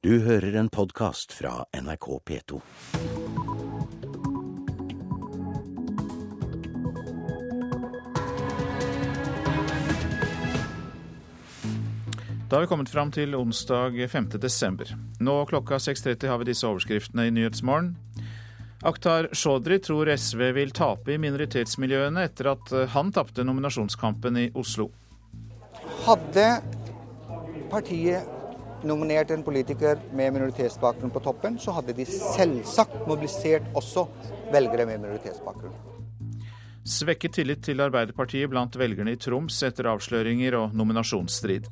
Du hører en podkast fra NRK P2. Da har vi kommet fram til onsdag 5. desember. Nå klokka 6.30 har vi disse overskriftene i Nyhetsmorgen. Akhtar Chaudhry tror SV vil tape i minoritetsmiljøene etter at han tapte nominasjonskampen i Oslo. Hadde partiet nominert en politiker med minoritetsbakgrunn på toppen, så hadde de selvsagt mobilisert også velgere med minoritetsbakgrunn. Svekket tillit til Arbeiderpartiet blant velgerne i Troms etter avsløringer og nominasjonsstrid.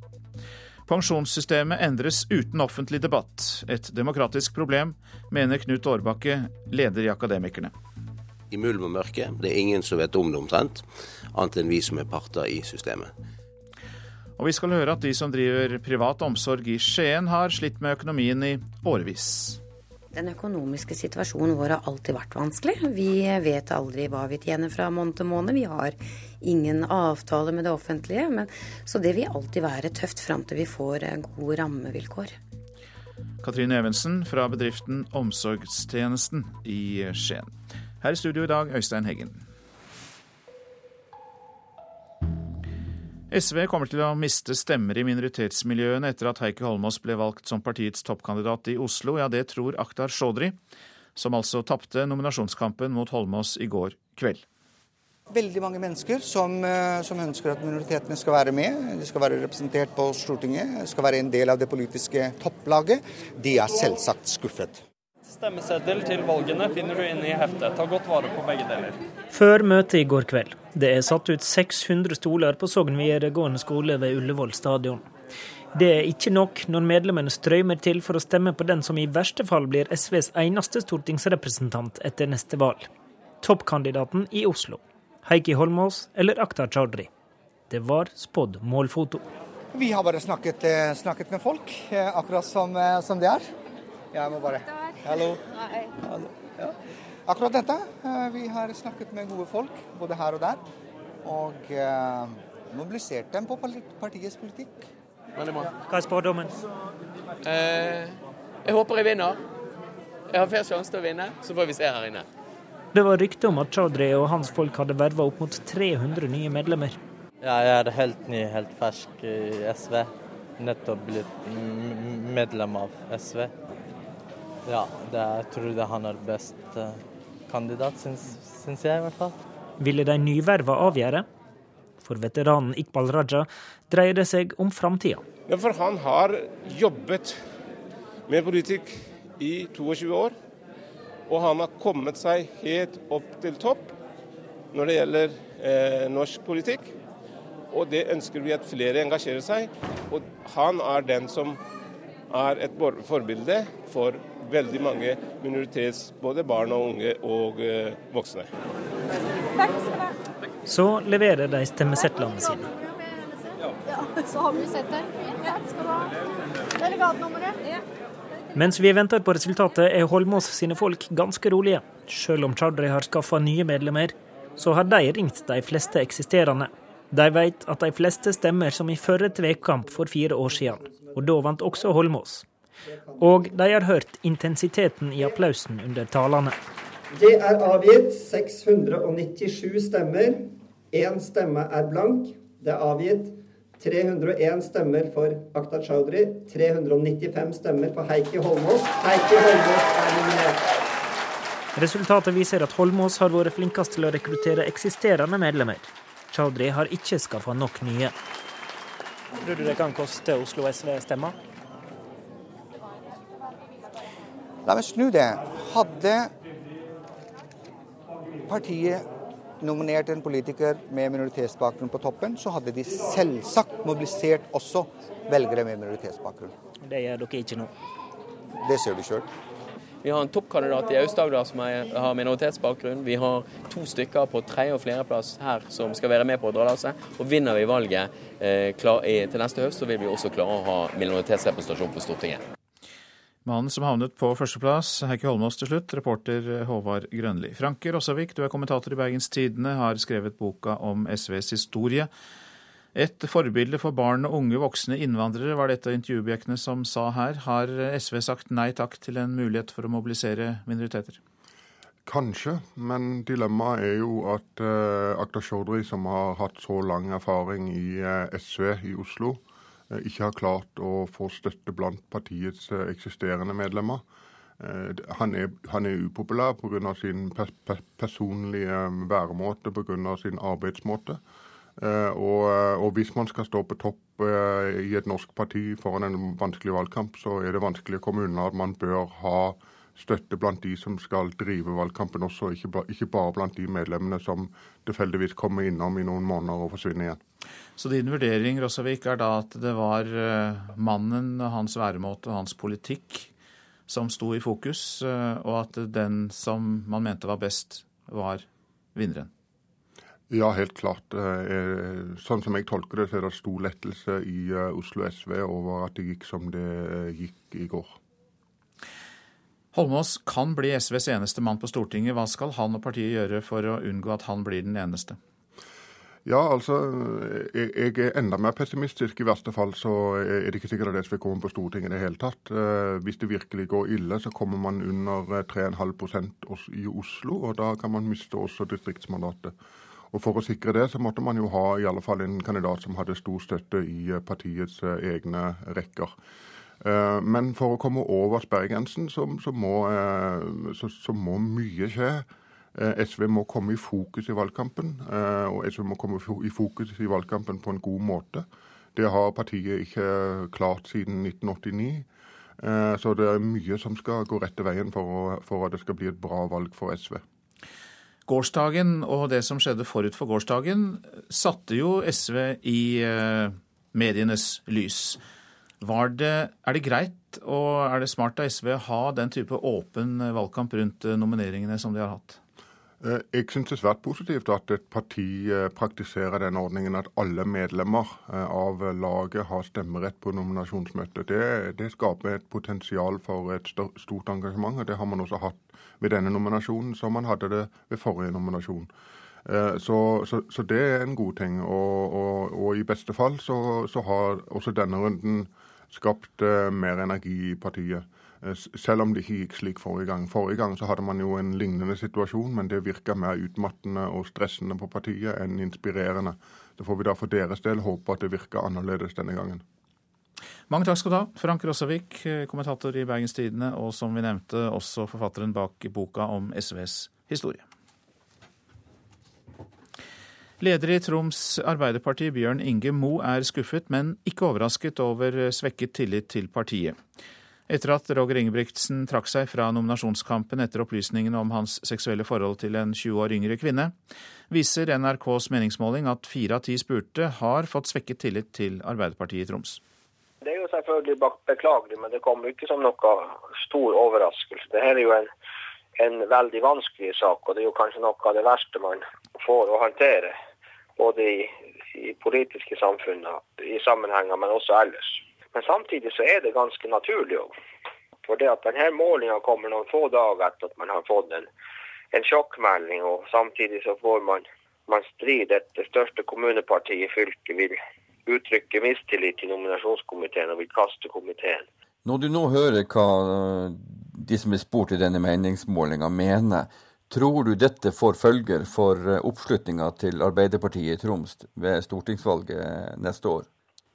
Pensjonssystemet endres uten offentlig debatt. Et demokratisk problem, mener Knut Årbakke, leder i Akademikerne. I mulm og mørke. Det er ingen som vet om det omtrent, annet enn vi som er parter i systemet. Og vi skal høre at de som driver privat omsorg i Skien, har slitt med økonomien i årevis. Den økonomiske situasjonen vår har alltid vært vanskelig. Vi vet aldri hva vi tjener fra måned til måned. Vi har ingen avtale med det offentlige. Men, så det vil alltid være tøft fram til vi får eh, gode rammevilkår. Katrine Evensen fra bedriften Omsorgstjenesten i Skien. Her i studio i dag, Øystein Heggen. SV kommer til å miste stemmer i minoritetsmiljøene etter at Heikki Holmås ble valgt som partiets toppkandidat i Oslo. Ja, det tror Akhtar Chaudhry, som altså tapte nominasjonskampen mot Holmås i går kveld. Veldig mange mennesker som, eh, som, ønsker at minoritetene skal være med. De skal være representert på Stortinget, skal være en del av det politiske topplaget. De er selvsagt skuffet. Stemmeseddel til valgene finner du inne i heftet. Ta godt vare på begge deler. Før møtet i går kveld. Det er satt ut 600 stoler på Sogn videregående skole ved Ullevål stadion. Det er ikke nok når medlemmene strømmer til for å stemme på den som i verste fall blir SVs eneste stortingsrepresentant etter neste valg. Toppkandidaten i Oslo. Heikki Holmås eller Akhtar Chaudhry. Det var spådd målfoto. Vi har bare snakket, eh, snakket med folk, eh, akkurat som, eh, som det er. Jeg må bare Hallo. Hallo. Ja. Akkurat dette. Vi har snakket med gode folk, både her og der. Og eh, mobilisert dem på partiets politikk. Veldig bra. Hva er spådommen? Eh, jeg håper jeg vinner. Jeg har fair sjanse til å vinne, så får vi se her inne. Det var rykte om at Chaudhry og hans folk hadde verva opp mot 300 nye medlemmer. Ja, jeg er helt ny, helt fersk i SV. Nettopp blitt medlem av SV. Ja, det, jeg tror det han er best uh, kandidat, syns, syns, jeg i hvert fall. Ville de nyverva avgjøre? For veteranen Iqbal Raja dreier det seg om framtida. Ja, for han har jobbet med politikk i 22 år. Og han har kommet seg helt opp til topp når det gjelder eh, norsk politikk. Og det ønsker vi at flere engasjerer seg. Og han er den som er et forbilde for veldig mange minoritets... Både barn og unge og uh, voksne. Så leverer de stemmesedlene sine. Ja, så har vi sett det. Skal du ha delegatnummeret? Mens vi venter på resultatet, er Holmås sine folk ganske rolige. Selv om Chaudhry har skaffa nye medlemmer, så har de ringt de fleste eksisterende. De vet at de fleste stemmer som i forrige tvekamp for fire år siden, og da vant også Holmås. Og de har hørt intensiteten i applausen under talene. Det er avgitt 697 stemmer. Én stemme er blank. Det er avgitt 301 stemmer for Akhtar Chaudhry. 395 stemmer for Heikki Holmås. Heikki Holmås er nominert. Resultatet viser at Holmås har vært flinkest til å rekruttere eksisterende medlemmer. Chaudhry har ikke skaffa nok nye. Tror du det kan koste Oslo SV stemmer? La meg snu det. Hadde partiet nominert en politiker med minoritetsbakgrunn på toppen, så hadde de selvsagt mobilisert også velgere med minoritetsbakgrunn. Det gjør dere ikke nå? Det ser du sjøl. Vi har en toppkandidat i Aust-Agder som har minoritetsbakgrunn. Vi har to stykker på tredje- og flerdeplass her som skal være med på å dra lasset. Og vinner vi valget eh, klar, til neste høst, så vil vi også klare å ha minoritetsrepresentasjon på Stortinget. Mannen som havnet på førsteplass, Heikki Holmås til slutt, reporter Håvard Grønli. Franker Rossavik, du er kommentator i Bergens Tidende, har skrevet boka om SVs historie. Et forbilde for barn og unge voksne innvandrere, var dette intervjuobjektene som sa her. Har SV sagt nei takk til en mulighet for å mobilisere minoriteter? Kanskje, men dilemmaet er jo at uh, Akhtar Chaudhry, som har hatt så lang erfaring i uh, SV i Oslo, uh, ikke har klart å få støtte blant partiets eksisterende medlemmer. Han er, han, er, upopulær pga. sin pe pe personlige væremåte, pga. sin arbeidsmåte. Og, og, hvis man skal stå på topp i et norsk parti foran en vanskelig valgkamp, så er det vanskelig å komme unna at man bør ha støtte blant de som skal drive valgkampen også, ikke, bare blant de medlemmene som tilfeldigvis kommer innom i noen måneder og forsvinner igjen. Så din vurdering Rossavik, er da at det var eh, mannen, hans væremåte og hans politikk som sto i fokus, eh, og at den som man mente var best, var vinneren? Ja, helt klart. Eh, sånn som jeg tolker det, så er det stor lettelse i Oslo SV over at det gikk som det gikk i går. Holmås kan bli SVs eneste mann på Stortinget. Hva skal han og partiet gjøre for å unngå at han blir den eneste? Ja, altså, jeg, er enda mer pessimistisk. I verste fall så er det ikke sikkert at SV kommer på Stortinget i det hele tatt. Eh, hvis det virkelig går ille, så kommer man under 3,5% i Oslo, og da kan man miste også distriktsmandatet. Og For å sikre det, så måtte man jo ha i alle fall en kandidat som hadde stor støtte i partiets eh, egne rekker. Eh, men for å komme over sperregrensen, så, så, må, eh, så, så må mye skje. Eh, SV må komme i fokus i valgkampen, og SV må komme i fokus i valgkampen på en god måte. Det har partiet ikke klart siden 1989. Så det er mye som skal gå rette veien for, for at det skal bli et bra valg for SV. Gårsdagen og det som skjedde forut for gårsdagen, satte jo SV i medienes lys. Det, er det greit og er det smart av SV å ha den type åpen valgkamp rundt eh, nomineringene som de har hatt? Eh, jeg syns det er svært positivt at et parti eh, praktiserer den ordningen at alle medlemmer av laget har stemmerett på nominasjonsmøtet. Det, det skaper et potensial for et stort engasjement, og det har man også hatt ved denne nominasjonen, som man hadde det ved forrige nominasjon. Så, så, så det er en god ting. Og, og, og i beste fall så, så har også denne runden skapt eh, mer energi i partiet. Eh, selv om det ikke gikk slik forrige gang. Forrige gang så hadde man jo en lignende situasjon, men det virka mer utmattende og stressende på partiet enn inspirerende. Det får vi da for deres del håpe at det virker annerledes denne gangen. Mange takk skal du ha, Frank Rossavik, eh, kommentator i Bergens Tidende, og som vi nevnte, også forfatteren bak boka om SVs historie. Leder i Troms Arbeiderparti, Bjørn Inge Mo, er skuffet, men ikke overrasket over svekket tillit til partiet. Etter at Roger Ingebrigtsen trakk seg fra nominasjonskampen etter opplysningene om hans seksuelle forhold til en 20 år yngre kvinne, viser NRKs meningsmåling at fire av ti spurte har fått svekket tillit til Arbeiderpartiet i Troms. Det er jo selvfølgelig beklagelig, men det kommer ikke som noe stor overraskelse. Dette er jo en, en veldig vanskelig sak, og det er jo kanskje noe av det verste man får å håndtere både i, i politiske samfunn i sammenhenger, men også ellers. Men samtidig så er det ganske naturlig òg. For det at denne målinga kommer noen få dager etter at man har fått en, en sjokkmelding, og samtidig så får man, man strid at det største kommunepartiet i fylket vil uttrykke mistillit til nominasjonskomiteen og vil kaste komiteen. Når du nå hører hva de som er spurt i denne meningsmålinga mener, Tror du dette får følger for eh, oppslutninga til Arbeiderpartiet i Troms ved stortingsvalget neste år?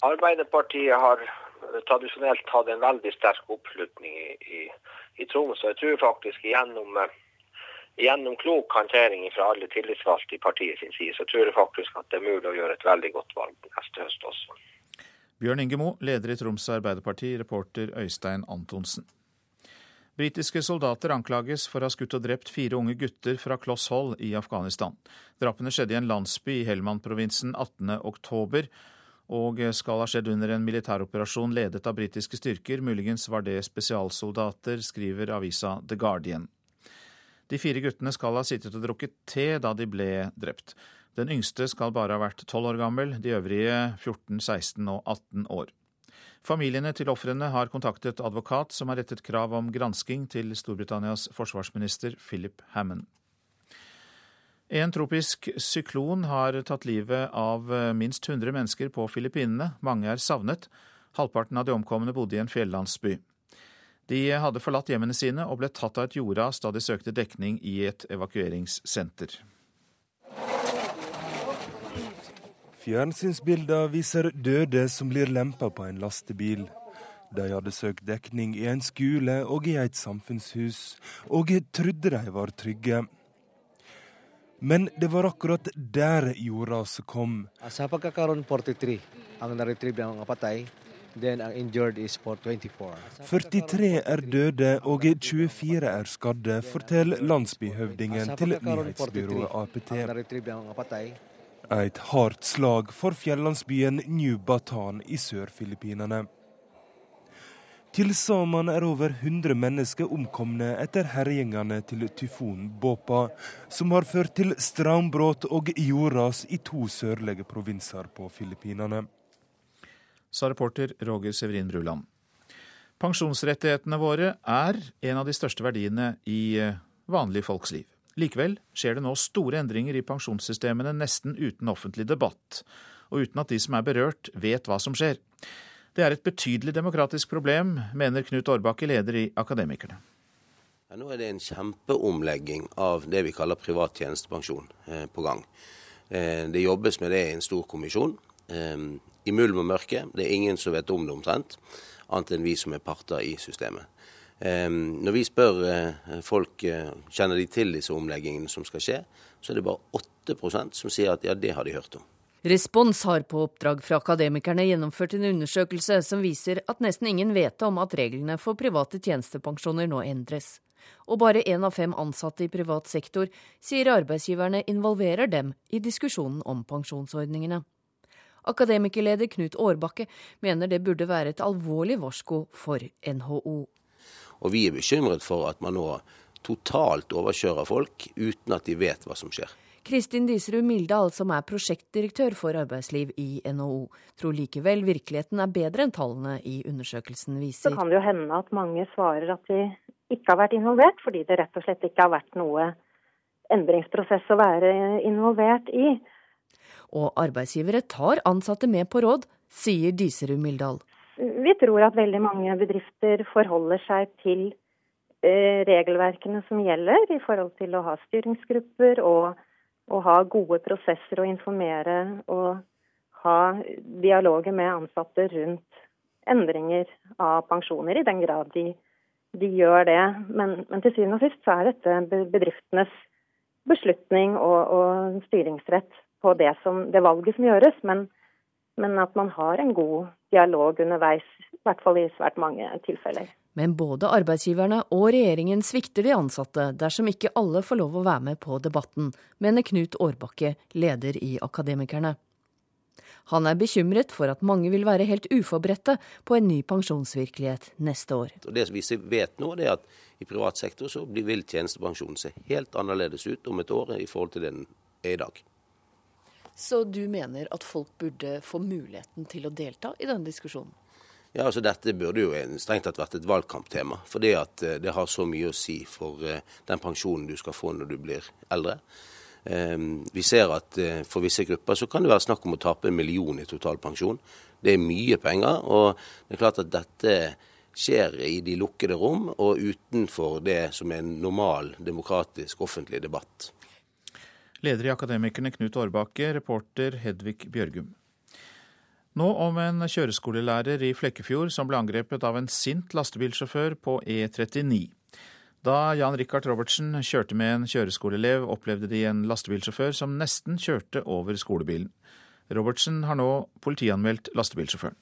Arbeiderpartiet har tradisjonelt hatt en veldig sterk oppslutning i, i, i Troms. Og jeg tror faktisk gjennom, eh, gjennom klok håndtering fra alle tillitsvalgte i partiet sin side, så tror jeg faktisk at det er mulig å gjøre et veldig godt valg neste høst også. Bjørn Inge Mo, leder i Troms Arbeiderparti, reporter Øystein Antonsen. Britiske soldater anklages for å ha skutt og drept fire unge gutter fra kloss hold i Afghanistan. Drapene skjedde i en landsby i Helmand-provinsen 18.10, og skal ha skjedd under en militæroperasjon ledet av britiske styrker. Muligens var det spesialsoldater, skriver avisa The Guardian. De fire guttene skal ha sittet og drukket te da de ble drept. Den yngste skal bare ha vært tolv år gammel, de øvrige 14, 16 og 18 år. Familiene til ofrene har kontaktet advokat, som har rettet krav om gransking til Storbritannias forsvarsminister Philip Hammond. En tropisk syklon har tatt livet av minst 100 mennesker på Filippinene. Mange er savnet. Halvparten av de omkomne bodde i en fjellandsby. De hadde forlatt hjemmene sine og ble tatt av et jordras da de søkte dekning i et evakueringssenter. Fjernsynsbilder viser døde som blir lempa på en lastebil. De hadde søkt dekning i en skole og i et samfunnshus, og trodde de var trygge. Men det var akkurat der jordraset kom. 43 ang na-retrieve ng kapatay, then ang injured is for 24. 43 er døde og 24 er skadde, forteller landsbyhøvdingen til nyhetsbyrået APT. Et hardt slag for fjellandsbyen New Batan i Sør-Filippinene. Til sammen er over 100 mennesker omkomne etter herjingene til tyfonen Bopa, som har ført til strømbrudd og jordras i to sørlige provinser på Filippinene. Sa reporter Roger Severin Bruland. Pensjonsrettighetene våre er en av de største verdiene i eh, vanlige folks liv. Likevel skjer det nå store endringer i pensjonssystemene nesten uten offentlig debatt, og uten at de som er berørt, vet hva som skjer. Det er et betydelig demokratisk problem, mener Knut Årbakke, leder i Akademikerne. Ja, nå er det en kjempeomlegging av det vi kaller privat tjenestepensjon eh, på gang. Eh, det jobbes med det i en stor kommisjon. Eh, I mulm og mørke. Det er ingen som vet om det omtrent, annet enn vi som er parter i systemet. Eh, når vi spør eh, folk eh, kjenner de til disse omleggingene som skal skje, så er det bare 8% som sier at ja, det har de hørt om. Respons har på oppdrag fra Akademikerne gjennomført en undersøkelse som viser at nesten ingen vet om at reglene for private tjenestepensjoner nå endres. Og bare én av fem ansatte i privat sektor sier arbeidsgiverne involverer dem i diskusjonen om pensjonsordningene. Akademikerleder Knut Årbakke mener det burde være et alvorlig varsko for NHO. Og vi er bekymret for at man nå totalt overkjører folk uten at de vet hva som skjer. Kristin Diserud Mildal, som er prosjektdirektør for arbeidsliv i NHO, tror likevel virkeligheten er bedre enn tallene i undersøkelsen viser. Så kan det jo hende at mange svarer at de ikke har vært involvert, fordi det rett og slett ikke har vært noe endringsprosess å være involvert i. Og arbeidsgivere tar ansatte med på råd, sier Diserud Mildal. Vi tror at veldig mange bedrifter forholder seg til eh, regelverkene som gjelder i forhold til å ha styringsgrupper og, og ha gode prosesser og informere og ha dialoger med ansatte rundt endringer av pensjoner, i den grad de, de gjør det. Men, men til syvende og sist så er dette bedriftenes beslutning og, og styringsrett på det, som, det valget som gjøres. Men, men at man har en god dialog underveis, i hvert fall i svært mange tilfeller. Men både arbeidsgiverne og regjeringen svikter de ansatte dersom ikke alle får lov å være med på debatten, mener Knut Årbakke, leder i Akademikerne. Han er bekymret for at mange vil være helt uforberedte på en ny pensjonsvirkelighet neste år. Det vi vet nå, det er at i privat sektor så vil tjenestepensjonen se helt annerledes ut om et år i forhold til den er i dag. Så du mener at folk burde få muligheten til å delta i denne diskusjonen? Ja, altså Dette burde jo strengt tatt vært et valgkamptema. For det at eh, det har så mye å si for eh, den pensjonen du skal få når du blir eldre. Eh, Vi ser at eh, for visse grupper så kan det være snakk om å tape en million i totalpensjon. Det er mye penger, og det er klart at dette skjer i de lukkede rom og utenfor det som er en normal demokratisk offentlig debatt. Leder i Akademikerne Knut Årbakke, reporter Hedvig Bjørgum. Nå om en kjøreskolelærer i Flekkefjord som ble angrepet av en sint lastebilsjåfør på E39. Da Jan Rikard Robertsen kjørte med en kjøreskoleelev, opplevde de en lastebilsjåfør som nesten kjørte over skolebilen. Robertsen har nå politianmeldt lastebilsjåføren.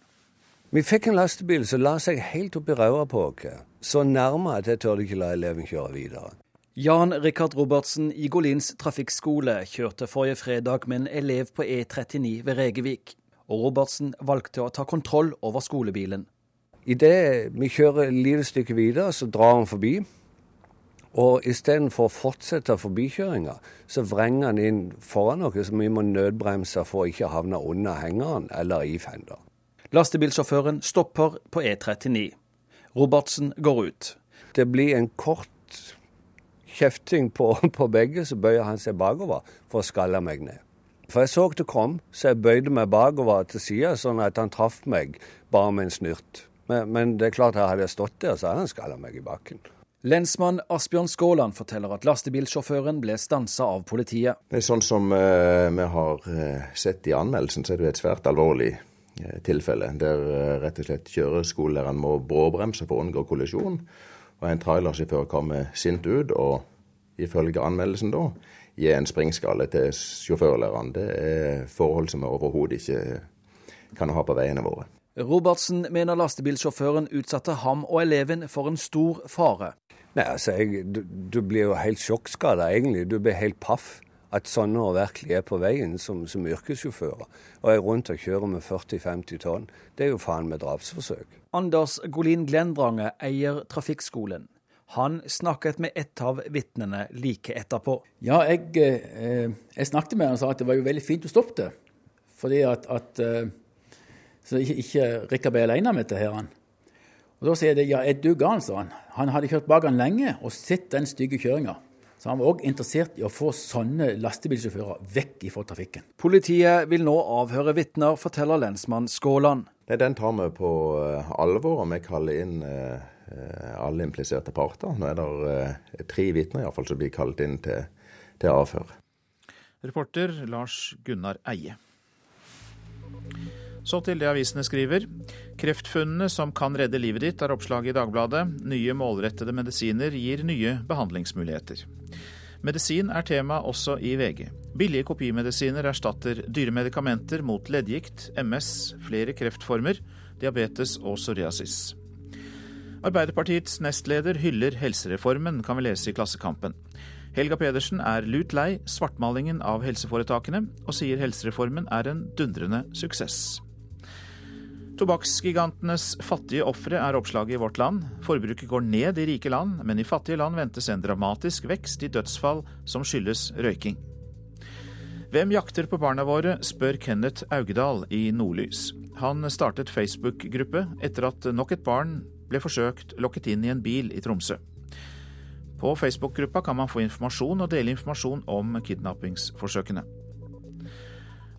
Vi fikk en lastebil som la seg helt opp i ræva på oss. Så nærme at jeg tørde ikke la eleven kjøre videre. Jan Rikard Robertsen i Golins trafikkskole kjørte forrige fredag med en elev på E39 ved Regevik. Og Robertsen valgte å ta kontroll over skolebilen. Idet vi kjører lite stykke videre, så drar han forbi. Og istedenfor å fortsette forbikjøringa, så vrenger han inn foran oss, så vi må nødbremse for å ikke havne under hengeren eller i fender. Lastebilsjåføren stopper på E39. Robertsen går ut. Det blir en kort kjefting på, på begge, så bøyer han seg bakover for å skalle meg ned. For jeg så det kom, så jeg bøyde meg bakover til sida, sånn at han traff meg bare med en snurt. Men, men det er klart her hadde jeg stått der, så hadde han skalla meg i bakken. Lensmann Asbjørn Skåland forteller at lastebilsjåføren ble stansa av politiet. Det er sånn som uh, vi har uh, sett i anmeldelsen, så er det et svært alvorlig uh, tilfelle. Der rett og slett kjøreskolelæreren må bråbremse for å unngå kollisjon. Og en trailersjåfør kommer sint ut og ifølge anmeldelsen da gi en springskalle til sjåførlæreren. Det er forhold som vi overhodet ikke kan ha på veiene våre. Robertsen mener lastebilsjåføren utsatte ham og eleven for en stor fare. Nei, altså, jeg, du, du, blir jo helt sjokkskada, egentlig. Du blir helt paff. At sånne virkelig er på veien som, som yrkessjåfører. Og er rundt og kjører med 40-50 tonn. Det er jo faen meg drapsforsøk. Anders Golin Glendrange eier Trafikkskolen. Han snakket med et av vitnene like etterpå. Ja, jeg, eh, jeg, snakket med han og sa at det var jo veldig fint å stoppe det. Fordi at, at eh, så ikke, ikke Rikard ble alene med dette. her. Og Da sier jeg ja, er du gal, sa han. Han hadde kjørt bak han lenge og sett den stygge kjøringa. Så han var òg interessert i å få sånne lastebilsjåfører vekk fra trafikken. Politiet vil nå avhøre vitner, forteller lensmann Skåland. Den tar vi på eh, alvor, og vi kaller inn eh, alle impliserte parter. Nå er det eh, tre vitner iallfall som blir kalt inn til, til avhør. Reporter Lars Gunnar Eie. Så til det avisene skriver. Kreftfunnene som kan redde livet ditt, er oppslaget i Dagbladet. Nye målrettede medisiner gir nye behandlingsmuligheter. Medisin er tema også i VG. Billige kopimedisiner erstatter dyre medikamenter mot leddgikt, MS, flere kreftformer, diabetes og psoriasis. Arbeiderpartiets nestleder hyller helsereformen, kan vi lese i Klassekampen. Helga Pedersen er lut lei svartmalingen av helseforetakene, og sier helsereformen er en dundrende suksess. Tobakksgigantenes fattige ofre er oppslaget i Vårt Land. Forbruket går ned i rike land, men i fattige land ventes en dramatisk vekst i dødsfall som skyldes røyking. Hvem jakter på barna våre, spør Kenneth Augedal i Nordlys. Han startet Facebook-gruppe etter at nok et barn ble forsøkt lokket inn i en bil i Tromsø. På Facebook-gruppa kan man få informasjon og dele informasjon om kidnappingsforsøkene.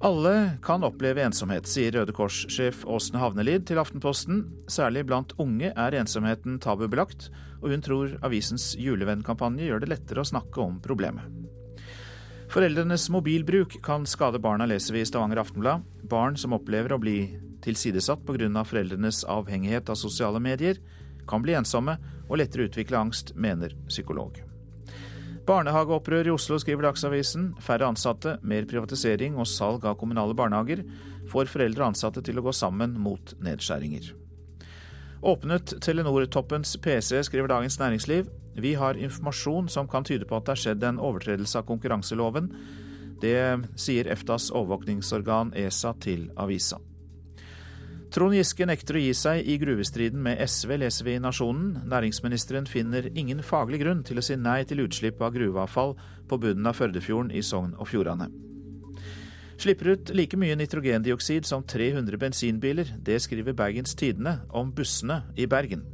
Alle kan oppleve ensomhet, sier Røde Kors-sjef Åsne Havnelid til Aftenposten. Særlig blant unge er ensomheten tabubelagt, og hun tror avisens julevennkampanje gjør det lettere å snakke om problemet. Foreldrenes mobilbruk kan skade barna, leser vi i Stavanger Aftenblad. Barn som opplever å bli tilsidesatt pga. foreldrenes avhengighet av sosiale medier, kan bli ensomme og lettere utvikle angst, mener psykolog. Barnehageopprør i Oslo, skriver Dagsavisen. Færre ansatte, mer privatisering og salg av kommunale barnehager får foreldre og ansatte til å gå sammen mot nedskjæringer. Åpnet Telenor-toppens PC, skriver Dagens Næringsliv. Vi har informasjon som kan tyde på at det er skjedd en overtredelse av konkurranseloven. Det sier EFTAs overvåkningsorgan ESA til avisa. Trond Giske nekter å gi seg i gruvestriden med SV, leser vi i Nasjonen. Næringsministeren finner ingen faglig grunn til å si nei til utslipp av gruveavfall på bunnen av Førdefjorden i Sogn og Fjordane. Slipper ut like mye nitrogendioksid som 300 bensinbiler. Det skriver Bergens Tidende om bussene i Bergen.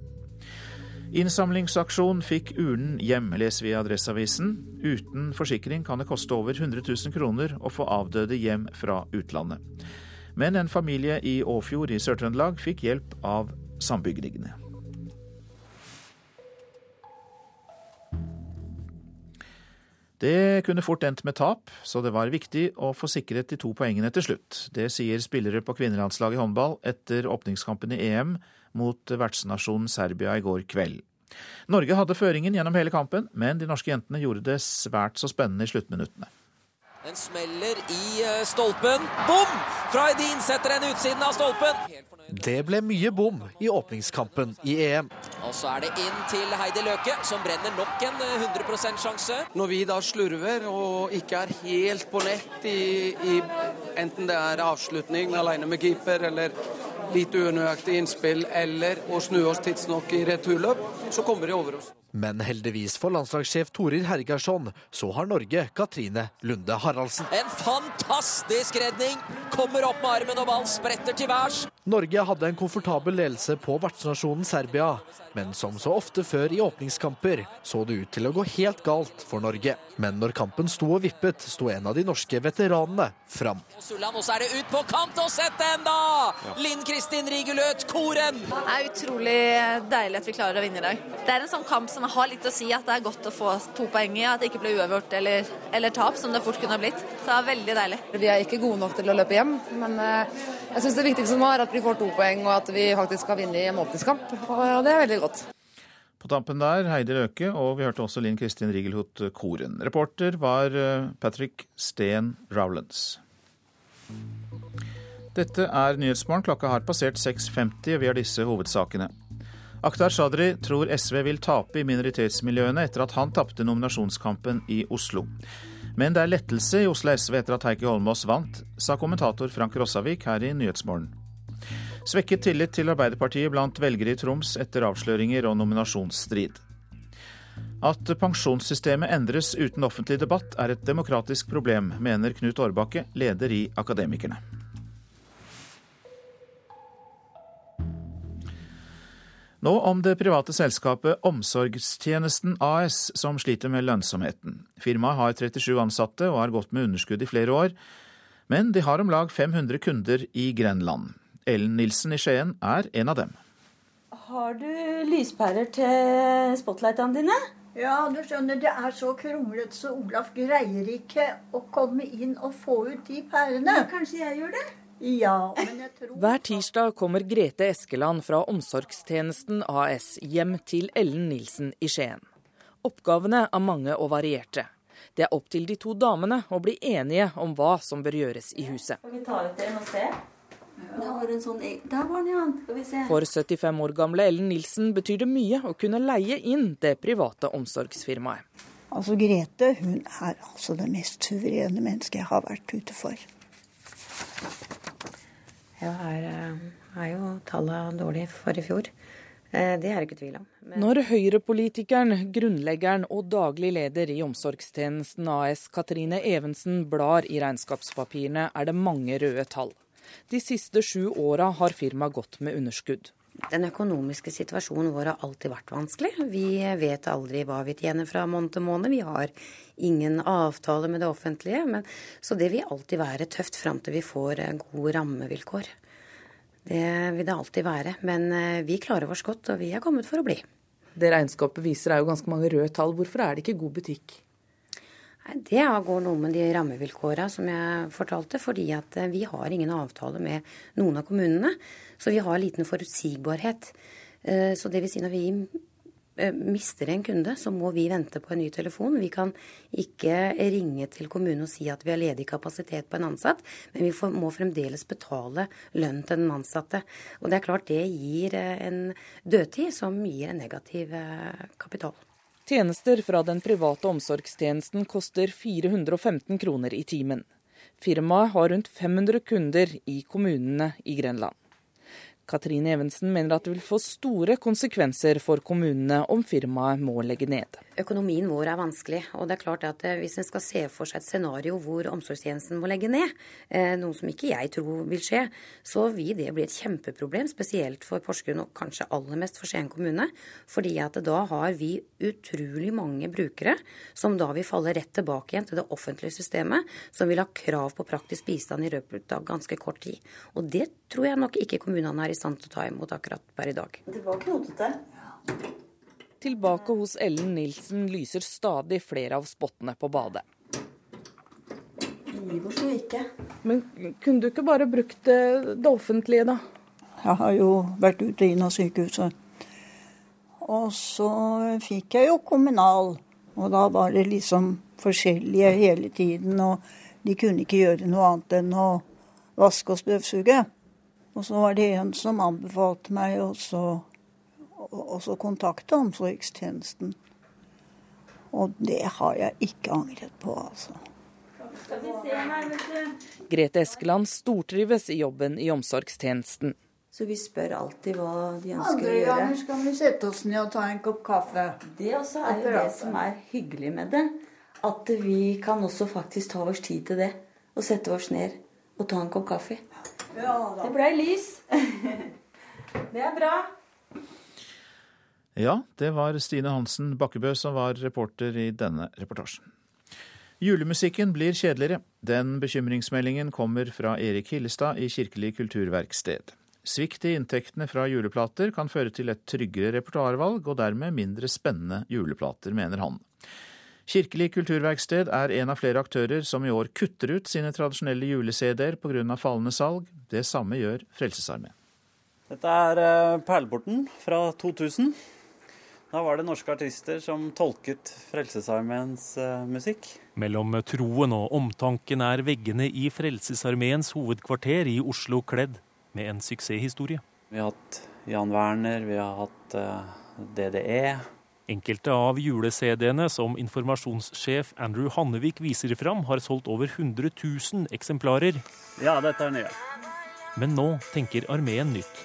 Innsamlingsaksjon fikk urnen hjem, leser vi i Adresseavisen. Uten forsikring kan det koste over 100 000 kroner å få avdøde hjem fra utlandet. Men en familie i Åfjord i Sør-Trøndelag fikk hjelp av sambygdingene. Det kunne fort endt med tap, så det var viktig å få sikret de to poengene til slutt. Det sier spillere på kvinnelandslaget i håndball etter åpningskampen i EM mot vertsnasjonen Serbia i går kveld. Norge hadde føringen gjennom hele kampen, men de norske jentene gjorde det svært så spennende i sluttminuttene. Den smeller i eh, stolpen. Bom! Freidin setter den utsiden av stolpen. Det ble mye bom i åpningskampen i EM. Og så er det inn til Heidi Løke, som brenner nok en 100 eh, sjanse. Når vi da slurver og ikke er helt på nett i, i enten det er avslutning alene med keeper eller litt unøyaktig innspill eller å snu oss tidsnok i returløp, så kommer de over oss. Men heldigvis for landslagssjef Torir Hergarsson, så har Norge Katrine Lunde Haraldsen. En fantastisk redning! Kommer opp med armen og ballen spretter til værs. Norge hadde en komfortabel ledelse på vertsnasjonen Serbia, men som så ofte før i åpningskamper så det ut til å gå helt galt for Norge. Men når kampen sto og vippet, sto en av de norske veteranene fram. Og Sulland, og så er det ut på kant og sett den, da! Linn Kristin Rigeløt Koren. Det er utrolig deilig at vi klarer å vinne i dag. Det er en sånn kamp som har litt å si, at det er godt å få to poeng i, at det ikke ble uavgjort eller, eller tap, som det fort kunne ha blitt. Så det er veldig deilig. Vi er ikke gode nok til å løpe hjem, men eh, jeg syns det viktigste nå er at vi får to poeng, og at vi faktisk skal vinne i en åpningskamp. Og det er veldig godt. På tampen der Heidi Løke, og vi hørte også Linn Kristin Rigelhot Koren. Reporter var eh, Patrick Steen Rowlands. Dette er Nyhetsmorgen. Klokka har passert 6.50, og vi har disse hovedsakene. Akhtar Shadri tror SV vil tape i minoritetsmiljøene etter at han tapte nominasjonskampen i Oslo. Men det er lettelse i Oslo SV etter at Heikki Holmås vant, sa kommentator Frank Rossavik her i Nyhetsmorgen. Svekket tillit til Arbeiderpartiet blant velgere i Troms etter avsløringer og nominasjonsstrid. At pensjonssystemet endres uten offentlig debatt er et demokratisk problem, mener Knut Årbakke, leder i Akademikerne. Nå om det private selskapet Omsorgstjenesten AS, som sliter med lønnsomheten. Firmaet har 37 ansatte og har gått med underskudd i flere år, men de har om lag 500 kunder i Grenland. Ellen Nilsen i Skien er en av dem. Har du lyspærer til spotlightene dine? Ja, du skjønner, det er så kronglete, så Olaf greier ikke å komme inn og få ut de pærene. Ja, kanskje jeg gjør det? Ja, men jeg tror Hver tirsdag kommer Grete Eskeland fra Omsorgstjenesten AS hjem til Ellen Nilsen i Skien. Oppgavene er mange og varierte. Det er opp til de to damene å bli enige om hva som bør gjøres i huset. Kan vi ta ut den og se? Der var, en sånn, der var den, ja. Skal vi se. For 75 år gamle Ellen Nilsen betyr det mye å kunne leie inn det private omsorgsfirmaet. Altså, Grete hun er altså det mest suverene mennesket jeg har vært ute for. Ja, her eh, er jo tallene dårlige for i fjor. Eh, det er det ikke tvil om. Men... Når Høyre-politikeren, grunnleggeren og daglig leder i Omsorgstjenesten AS, Katrine Evensen, blar i regnskapspapirene, er det mange røde tall. De siste sju åra har firmaet gått med underskudd. Den økonomiske situasjonen vår har alltid vært vanskelig. Vi vet aldri hva vi tjener fra måned til måned. Vi har ingen avtale med det offentlige. Men, så det vil alltid være tøft fram til vi får gode rammevilkår. Det vil det alltid være. Men eh, vi klarer oss godt, og vi er kommet for å bli. Det regnskapet viser er jo ganske mange røde tall. Hvorfor er det ikke god butikk? Det går noe med de rammevilkåra som jeg fortalte, fordi at eh, vi har ingen avtale med noen av kommunene. Så vi har liten forutsigbarhet. Eh, så det vil si når vi eh, mister en kunde, så må vi vente på en ny telefon. Vi kan ikke ringe til kommunen og si at vi har ledig kapasitet på en ansatt, men vi må fremdeles betale lønn til den ansatte. Og det er klart det gir en dødtid som gir en negativ kapital. Tjenester fra den private omsorgstjenesten koster 415 kroner i timen. Firmaet har rundt 500 kunder i kommunene i Grenland. Katrine Evensen mener at det vil få store konsekvenser for kommunene om firmaet må legge ned. Økonomien vår er vanskelig, og det er klart at eh, hvis en skal se for seg et scenario hvor omsorgstjenesten må legge ned, eh, noe som ikke jeg tror vil skje, så vil det bli et kjempeproblem, spesielt for Porsgrunn og kanskje aller mest for Skien kommune. fordi at da har vi utrolig mange brukere som da vil falle rett tilbake igjen til det offentlige systemet, som vil ha krav på praktisk bistand i løpet av ganske kort tid. Og det tror jeg nok ikke kommunene er i stand til å ta imot akkurat per i dag. Det var knotete. Tilbake hos Ellen Nilsen lyser stadig flere av spottene på badet. Ikke. Men kunne du ikke bare brukt det, det offentlige, da? Jeg har jo vært ute inn av sykehuset. Og så fikk jeg jo kommunal, og da var det liksom forskjellige hele tiden. Og de kunne ikke gjøre noe annet enn å vaske og støvsuge. Og så var det en som anbefalte meg også å kontakte omsorgstjenesten. Og det har jeg ikke angret på, altså. Grete Eskeland stortrives i jobben i omsorgstjenesten. Så vi spør alltid hva de ønsker Andre å gjøre. ganger skal vi sette oss ned og ta en kopp kaffe. Det også er jo det som er hyggelig med det. At vi kan også faktisk ta oss tid til det. Og sette oss ned og ta en kopp kaffe. Det blei lys. det er bra. Ja, det var Stine Hansen Bakkebø som var reporter i denne reportasjen. Julemusikken blir kjedeligere. Den bekymringsmeldingen kommer fra Erik Hillestad i Kirkelig kulturverksted. Svikt i inntektene fra juleplater kan føre til et tryggere repertoarvalg og dermed mindre spennende juleplater, mener han. Kirkelig kulturverksted er en av flere aktører som i år kutter ut sine tradisjonelle jule-CD-er pga. fallende salg. Det samme gjør Frelsesarmeen. Dette er eh, Perleporten fra 2000. Da var det norske artister som tolket Frelsesarmeens eh, musikk. Mellom troen og omtanken er veggene i Frelsesarmeens hovedkvarter i Oslo kledd med en suksesshistorie. Vi har hatt Jan Werner, vi har hatt eh, DDE. Enkelte av jule-CD-ene som informasjonssjef Andrew Hannevik viser fram, har solgt over 100 000 eksemplarer. Ja, dette er nye. Men nå tenker armeen nytt.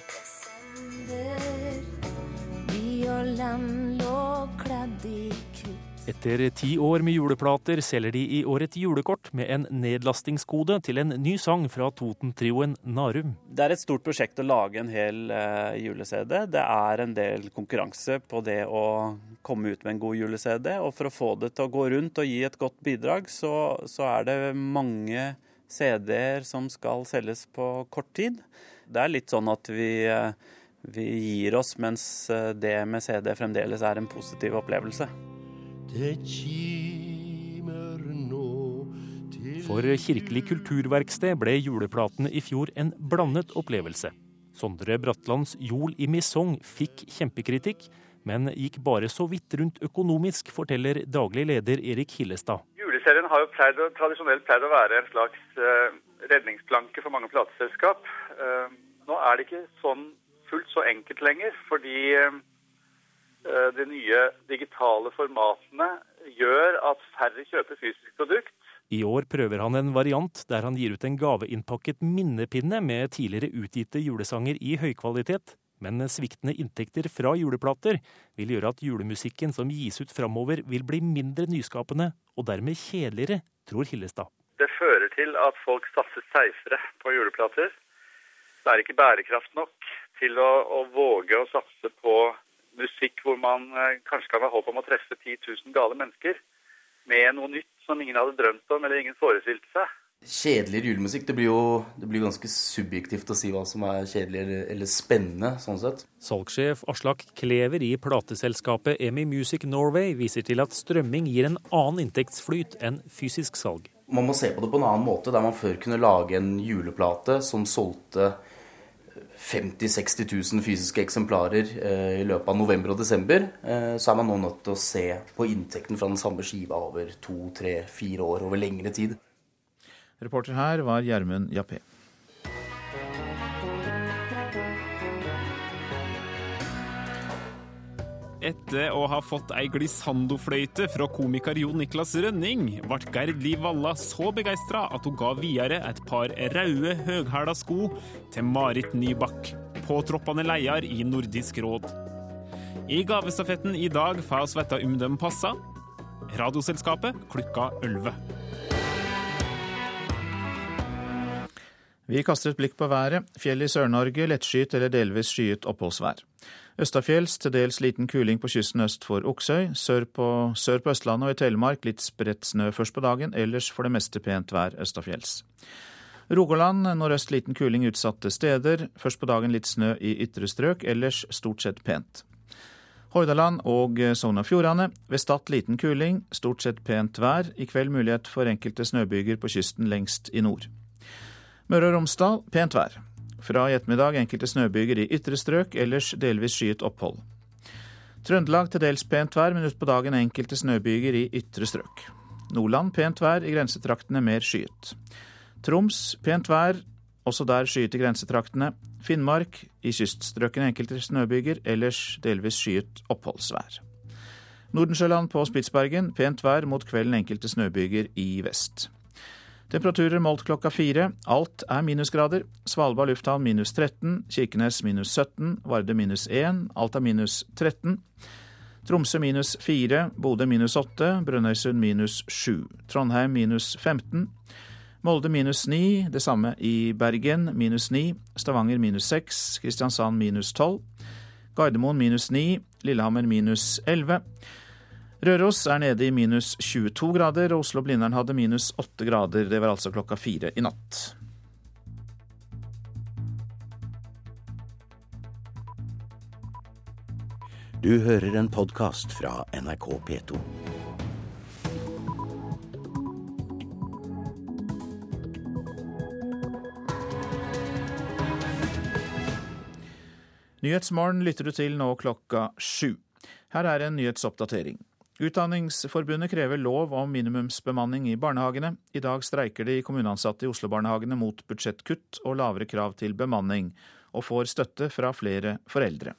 Etter ti år med juleplater selger de i år et julekort med en nedlastingskode til en ny sang fra Toten-trioen Narum. Det er et stort prosjekt å lage en hel uh, jule-CD. Det er en del konkurranse på det å komme ut med en god jule-CD. Og for å få det til å gå rundt og gi et godt bidrag, så, så er det mange CD-er som skal selges på kort tid. Det er litt sånn at vi uh, vi gir oss, mens eh, det med CD fremdeles er en positiv opplevelse. For Kirkelig kulturverksted ble juleplatene i fjor en blandet opplevelse. Sondre Bratlands Jol i Misong fikk kjempekritikk, men gikk bare så vidt rundt økonomisk, forteller daglig leder Erik Hillestad. Juleserien har jo pleid, tradisjonelt pleid å være en slags uh, redningsplanke for mange plateselskap. Uh, nå er det ikke sånn fullt så enkelt lenger, fordi uh, de nye digitale formatene gjør at færre kjøper fysisk produkt. I år prøver han en variant der han gir ut en gaveinnpakket minnepinne med tidligere utgitte julesanger i høykvalitet. Men sviktende inntekter fra juleplater vil gjøre at julemusikken som gis ut framover vil bli mindre nyskapende, og dermed kjedeligere, tror Hillestad. Det fører til at folk satser seifere på juleplater. Det er ikke bærekraft nok til å, å våge å satse på musikk hvor man eh, kanskje kan ha håp om å treffe 10 000 gale mennesker med noe nytt som ingen hadde drømt om eller ingen forestilte seg. Kjedeligere julemusikk, det blir jo det blir ganske subjektivt å si hva som er kjedelig eller, eller spennende. sånn sett. Salgssjef Aslak Klever i plateselskapet EMI Music Norway viser til at strømming gir en annen inntektsflyt enn fysisk salg. Man må se på det på en annen måte, der man før kunne lage en juleplate som solgte 50 000-60 000 fysiske eksemplarer eh, i løpet av november og desember, eh, så er man nå nødt til å se på inntekten fra den samme skiva over to, tre, fire år, over lengre tid. Reporter her var Gjermund Jappé. Etter å ha fått ei glissandofløyte fra komiker Jon Niklas Rønning, ble Gerd Liv Valla så begeistra at hun ga videre et par røde, høghæla sko til Marit Nybakk, påtroppende leder i Nordisk råd. I gavestafetten i dag får vi vite om de passer. Radioselskapet klukka 11. Vi kaster et blikk på været. Fjell i Sør-Norge lettskyet eller delvis skyet oppholdsvær. Østafjells til dels liten kuling på kysten øst for Oksøy. Sør på, sør på Østlandet og i Telemark litt spredt snø først på dagen, ellers for det meste pent vær østafjells. Rogaland nordøst liten kuling utsatte steder. Først på dagen litt snø i ytre strøk, ellers stort sett pent. Hordaland og Sogn og Fjordane. Ved Stad liten kuling, stort sett pent vær. I kveld mulighet for enkelte snøbyger på kysten lengst i nord. Møre og Romsdal pent vær. Fra i ettermiddag enkelte snøbyger i ytre strøk, ellers delvis skyet opphold. Trøndelag til dels pent vær, men utpå dagen enkelte snøbyger i ytre strøk. Nordland pent vær, i grensetraktene mer skyet. Troms pent vær, også der skyet i grensetraktene. Finnmark i kyststrøkene enkelte snøbyger, ellers delvis skyet oppholdsvær. Nordensjøland på Spitsbergen pent vær, mot kvelden enkelte snøbyger i vest. Temperaturer målt klokka fire. Alt er minusgrader. Svalbard lufthavn minus 13, Kirkenes minus 17, Varde minus 1, Alta minus 13. Tromsø minus 4, Bodø minus 8, Brønnøysund minus 7. Trondheim minus 15. Molde minus 9, det samme i Bergen minus 9. Stavanger minus 6, Kristiansand minus 12. Gardermoen minus 9, Lillehammer minus 11. Røros er nede i minus 22 grader, og Oslo-Blindern hadde minus 8 grader. Det var altså klokka fire i natt. Du hører en podkast fra NRK P2. Nyhetsmorgen lytter du til nå klokka sju. Her er en nyhetsoppdatering. Utdanningsforbundet krever lov om minimumsbemanning i barnehagene. I dag streiker de kommuneansatte i Oslo-barnehagene mot budsjettkutt og lavere krav til bemanning, og får støtte fra flere foreldre.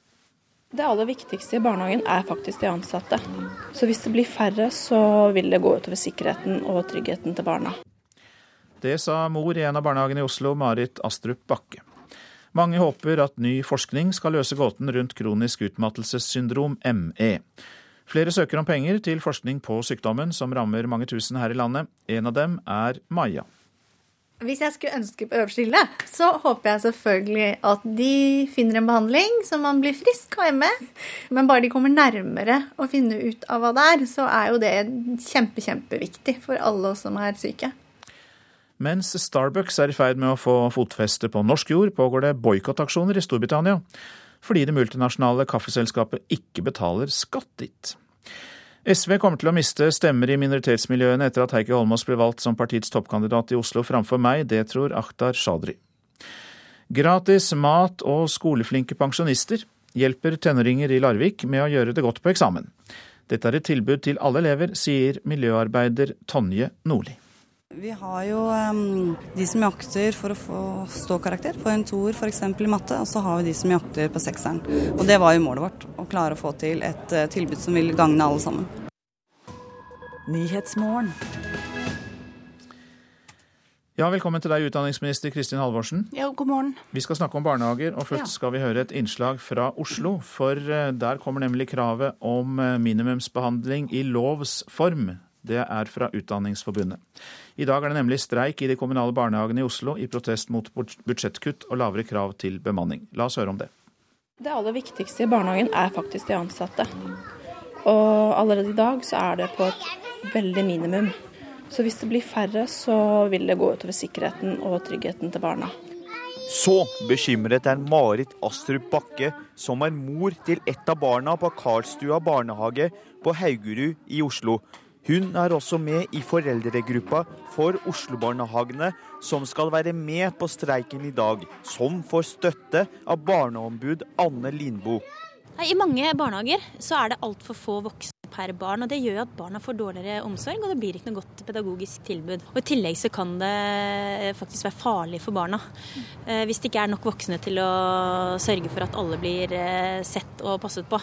Det aller viktigste i barnehagen er faktisk de ansatte. Så hvis det blir færre, så vil det gå utover sikkerheten og tryggheten til barna. Det sa mor i en av barnehagene i Oslo, Marit Astrup Bakke. Mange håper at ny forskning skal løse gåten rundt kronisk utmattelsessyndrom, ME. Flere søker om penger til forskning på sykdommen, som rammer mange tusen her i landet. En av dem er Maja. Hvis jeg skulle ønske på øverste hylle, så håper jeg selvfølgelig at de finner en behandling så man blir frisk av ME. Men bare de kommer nærmere å finne ut av hva det er, så er jo det kjempe, kjempeviktig for alle oss som er syke. Mens Starbucks er i ferd med å få fotfeste på norsk jord, pågår det boikottaksjoner i Storbritannia fordi det multinasjonale kaffeselskapet ikke betaler skatt dit. SV kommer til å miste stemmer i minoritetsmiljøene etter at Heikki Holmås ble valgt som partiets toppkandidat i Oslo framfor meg, det tror Akhtar Shadri. Gratis mat og skoleflinke pensjonister hjelper tenåringer i Larvik med å gjøre det godt på eksamen. Dette er et tilbud til alle elever, sier miljøarbeider Tonje Nordli. Vi har jo um, de som jakter for å få ståkarakter, få en toer f.eks. i matte, og så har vi de som jakter på sekseren. Og det var jo målet vårt, å klare å få til et uh, tilbud som vil gagne alle sammen. Ja, velkommen til deg, utdanningsminister Kristin Halvorsen. Ja, god morgen. Vi skal snakke om barnehager, og først ja. skal vi høre et innslag fra Oslo. For uh, der kommer nemlig kravet om uh, minimumsbehandling i lovs form. Det er fra Utdanningsforbundet. I dag er det nemlig streik i de kommunale barnehagene i Oslo i protest mot budsjettkutt og lavere krav til bemanning. La oss høre om det. Det aller viktigste i barnehagen er faktisk de ansatte. Og allerede i dag så er det på et veldig minimum. Så hvis det blir færre, så vil det gå utover sikkerheten og tryggheten til barna. Så bekymret er Marit Astrup Bakke, som er mor til ett av barna på Karlstua barnehage på Haugerud i Oslo. Hun er også med i foreldregruppa for Oslo-barnehagene, som skal være med på streiken i dag, som får støtte av barneombud Anne Lindboe. I mange barnehager så er det altfor få voksne per barn. og Det gjør at barna får dårligere omsorg, og det blir ikke noe godt pedagogisk tilbud. Og I tillegg så kan det faktisk være farlig for barna. Eh, hvis det ikke er nok voksne til å sørge for at alle blir eh, sett og passet på.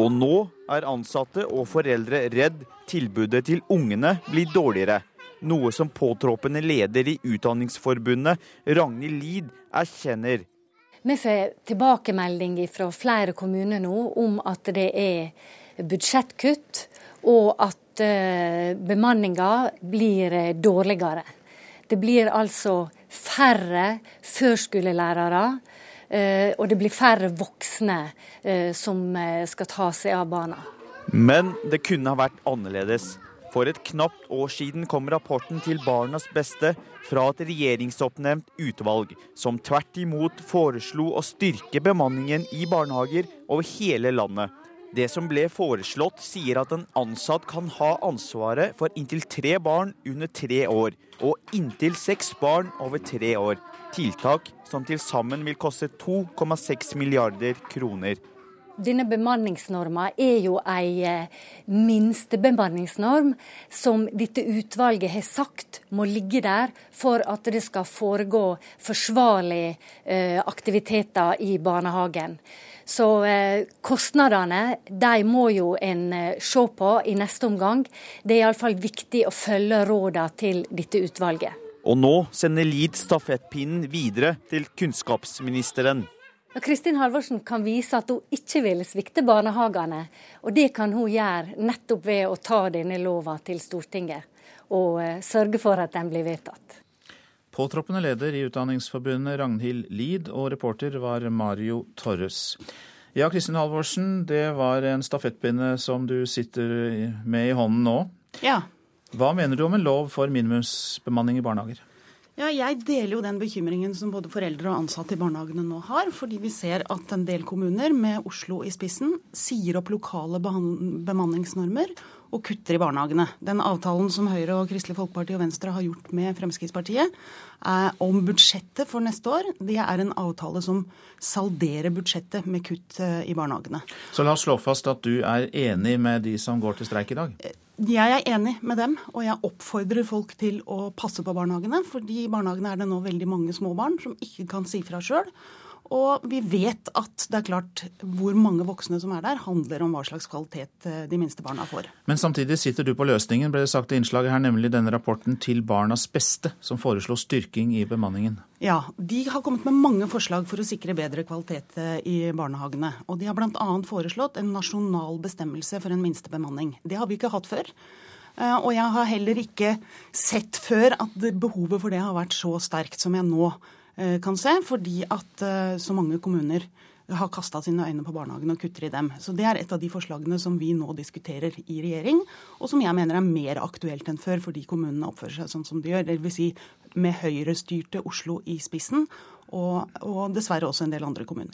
Og nå er ansatte og foreldre redd tilbudet til ungene blir dårligere. Noe som påtroppende leder i Utdanningsforbundet, Ragnhild Lid, erkjenner. Vi får tilbakemelding fra flere kommuner nå om at det er budsjettkutt, og at uh, bemanninga blir eh, dårligere. Det blir altså færre førskolelærere Eh, og det blir færre voksne eh, som eh, skal ta seg av barna. Men det kunne ha vært annerledes. For et knapt år siden kom rapporten til Barnas beste fra et regjeringsoppnevnt utvalg, som tvert imot foreslo å styrke bemanningen i barnehager over hele landet. Det som ble foreslått, sier at en ansatt kan ha ansvaret for inntil tre barn under tre år, og inntil seks barn over tre år. Tiltak som til sammen vil koste 2,6 milliarder kroner. Denne bemanningsnorma er jo ei eh, minstebemanningsnorm som dette utvalget har sagt må ligge der for at det skal foregå forsvarlige eh, aktiviteter i barnehagen. Så eh, kostnadene de må jo en se på i neste omgang. Det er iallfall viktig å følge rådene til dette utvalget. Og nå sender Lid stafettpinnen videre til kunnskapsministeren. Kristin Halvorsen kan vise at hun ikke vil svikte barnehagene. Og det kan hun gjøre nettopp ved å ta denne lova til Stortinget og eh, sørge for at den blir vedtatt. Påtroppende leder i Utdanningsforbundet Ragnhild Lid, og reporter var Mario Torres. Ja, Kristin Halvorsen, det var en stafettpinne som du sitter med i hånden nå. Ja. Hva mener du om en lov for minimumsbemanning i barnehager? Ja, jeg deler jo den bekymringen som både foreldre og ansatte i barnehagene nå har. Fordi vi ser at en del kommuner, med Oslo i spissen, sier opp lokale bemanningsnormer og kutter i barnehagene. Den avtalen som Høyre og Kristelig Folkeparti og Venstre har gjort med Fremskrittspartiet om budsjettet for neste år, det er en avtale som salderer budsjettet med kutt eh, i barnehagene. Så la oss slå fast at du er enig med de som går til streik i dag? Jeg er enig med dem, og jeg oppfordrer folk til å passe på barnehagene. fordi i barnehagene er det nå veldig mange små barn som ikke kan si fra sjøl. Og vi vet at det er klart hvor mange voksne som er der, handler om hva slags kvalitet eh, de minste barna får. Men samtidig sitter du på løsningen, ble det sagt i innslaget her, nemlig denne rapporten Til barnas beste, som foreslår styrking i bemanningen. Ja, de har kommet med mange forslag for å sikre bedre kvalitet eh, i barnehagene. Og de har bl.a. foreslått en nasjonal bestemmelse for en minstebemanning. Det har vi ikke hatt før. Eh, og jeg har heller ikke sett før at behovet for det har vært så sterkt som jeg nå kan se, fordi at eh, så mange kommuner har kasta sine øyne på barnehagene og kutter i dem. Så Det er et av de forslagene som vi nå diskuterer i regjering, og som jeg mener er mer aktuelt enn før, fordi kommunene oppfører seg sånn som de gjør. Dvs. Si med høyrestyrte Oslo i spissen, og, og dessverre også en del andre kommuner.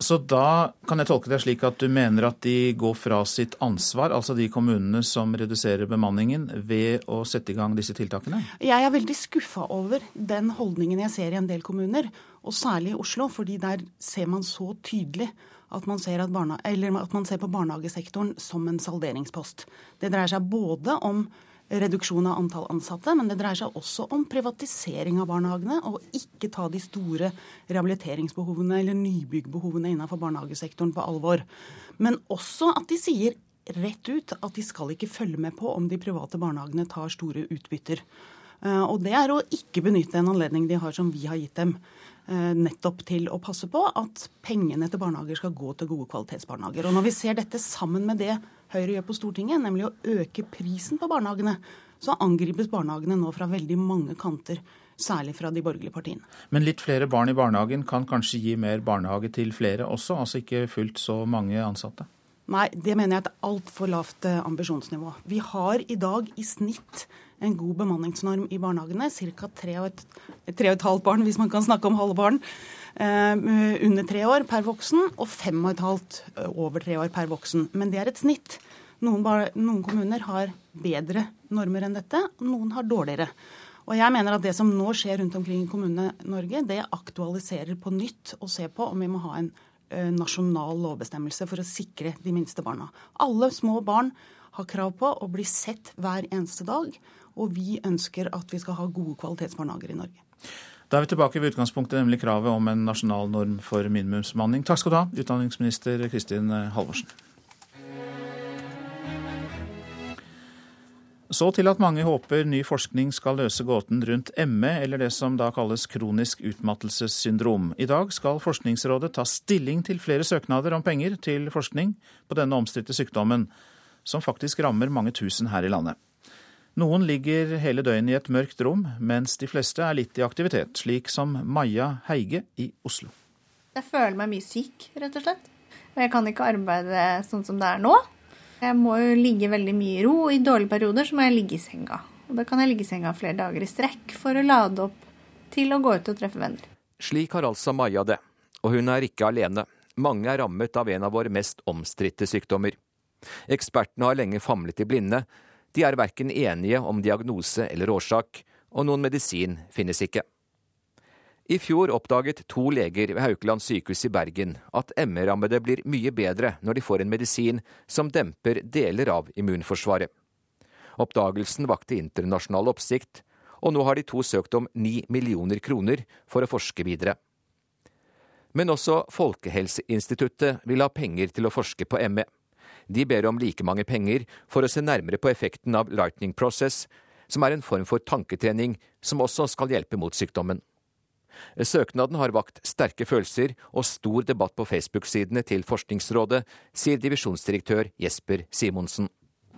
Så da kan jeg tolke deg slik at du mener at de går fra sitt ansvar, altså de kommunene som reduserer bemanningen, ved å sette i gang disse tiltakene? Jeg er veldig skuffa over den holdningen jeg ser i en del kommuner, og særlig i Oslo. fordi der ser man så tydelig at man at barna, at man ser på barnehagesektoren som en salderingspost. Det dreier seg både om reduksjon av antall ansatte, men det dreier seg også om privatisering av barnehagene, og ikke ta de store rehabiliteringsbehovene eller nybyggbehovene innenfor barnehagesektoren på alvor. Men også at de sier rett ut at de skal ikke følge med på om de private barnehagene tar store utbytter. Eh, og det er å ikke benytte en anledning de har som vi har gitt dem. Eh, nettopp til å passe på at pengene til barnehager skal gå til gode kvalitetsbarnehager. Og Når vi ser dette sammen med det Høyre gjør på Stortinget, nemlig å øke prisen på barnehagene, så angripes barnehagene nå fra veldig mange kanter. Særlig fra de borgerlige partiene. Men litt flere barn i barnehagen kan kanskje gi mer barnehage til flere også? Altså ikke fullt så mange ansatte? Nei, det mener jeg er et altfor lavt eh, ambisjonsnivå. Vi har i dag i snitt en god bemanningsnorm i barnehagene. Ca. tre og et halvt barn, hvis man kan snakke om halve barn, eh, under tre år per voksen, og fem og et halvt eh, over tre år per voksen. Men det er et snitt. Noen, noen kommuner har bedre normer enn dette, noen har dårligere. Og jeg mener at Det som nå skjer rundt omkring i Kommune-Norge, det aktualiserer på nytt å se på om vi må ha en eh, nasjonal lovbestemmelse for å sikre de minste barna. Alle små barn har krav på å bli sett hver eneste dag. Og vi ønsker at vi skal ha gode kvalitetsbarnehager i Norge. Da er vi tilbake ved utgangspunktet, nemlig kravet om en nasjonal norm for minimumsbemanning. Takk skal du ha, utdanningsminister Kristin Halvorsen. Så til at mange håper ny forskning skal løse gåten rundt ME, eller det som da kalles kronisk utmattelsessyndrom. I dag skal Forskningsrådet ta stilling til flere søknader om penger til forskning på denne omstridte sykdommen, som faktisk rammer mange tusen her i landet. Noen ligger hele døgnet i et mørkt rom, mens de fleste er litt i aktivitet, slik som Maja Heige i Oslo. Jeg føler meg mye syk, rett og slett. Og jeg kan ikke arbeide sånn som det er nå. Jeg må jo ligge veldig mye i ro. I dårlige perioder så må jeg ligge i senga. Og da kan jeg ligge i senga flere dager i strekk for å lade opp til å gå ut og treffe venner. Slik har altså Maja det. Og hun er ikke alene. Mange er rammet av en av våre mest omstridte sykdommer. Ekspertene har lenge famlet i blinde, de er verken enige om diagnose eller årsak, og noen medisin finnes ikke. I fjor oppdaget to leger ved Haukeland sykehus i Bergen at ME-rammede blir mye bedre når de får en medisin som demper deler av immunforsvaret. Oppdagelsen vakte internasjonal oppsikt, og nå har de to søkt om ni millioner kroner for å forske videre. Men også Folkehelseinstituttet vil ha penger til å forske på ME. De ber om like mange penger for å se nærmere på effekten av Lightning Process, som er en form for tanketrening som også skal hjelpe mot sykdommen. Søknaden har vakt sterke følelser og stor debatt på Facebook-sidene til Forskningsrådet, sier divisjonsdirektør Jesper Simonsen.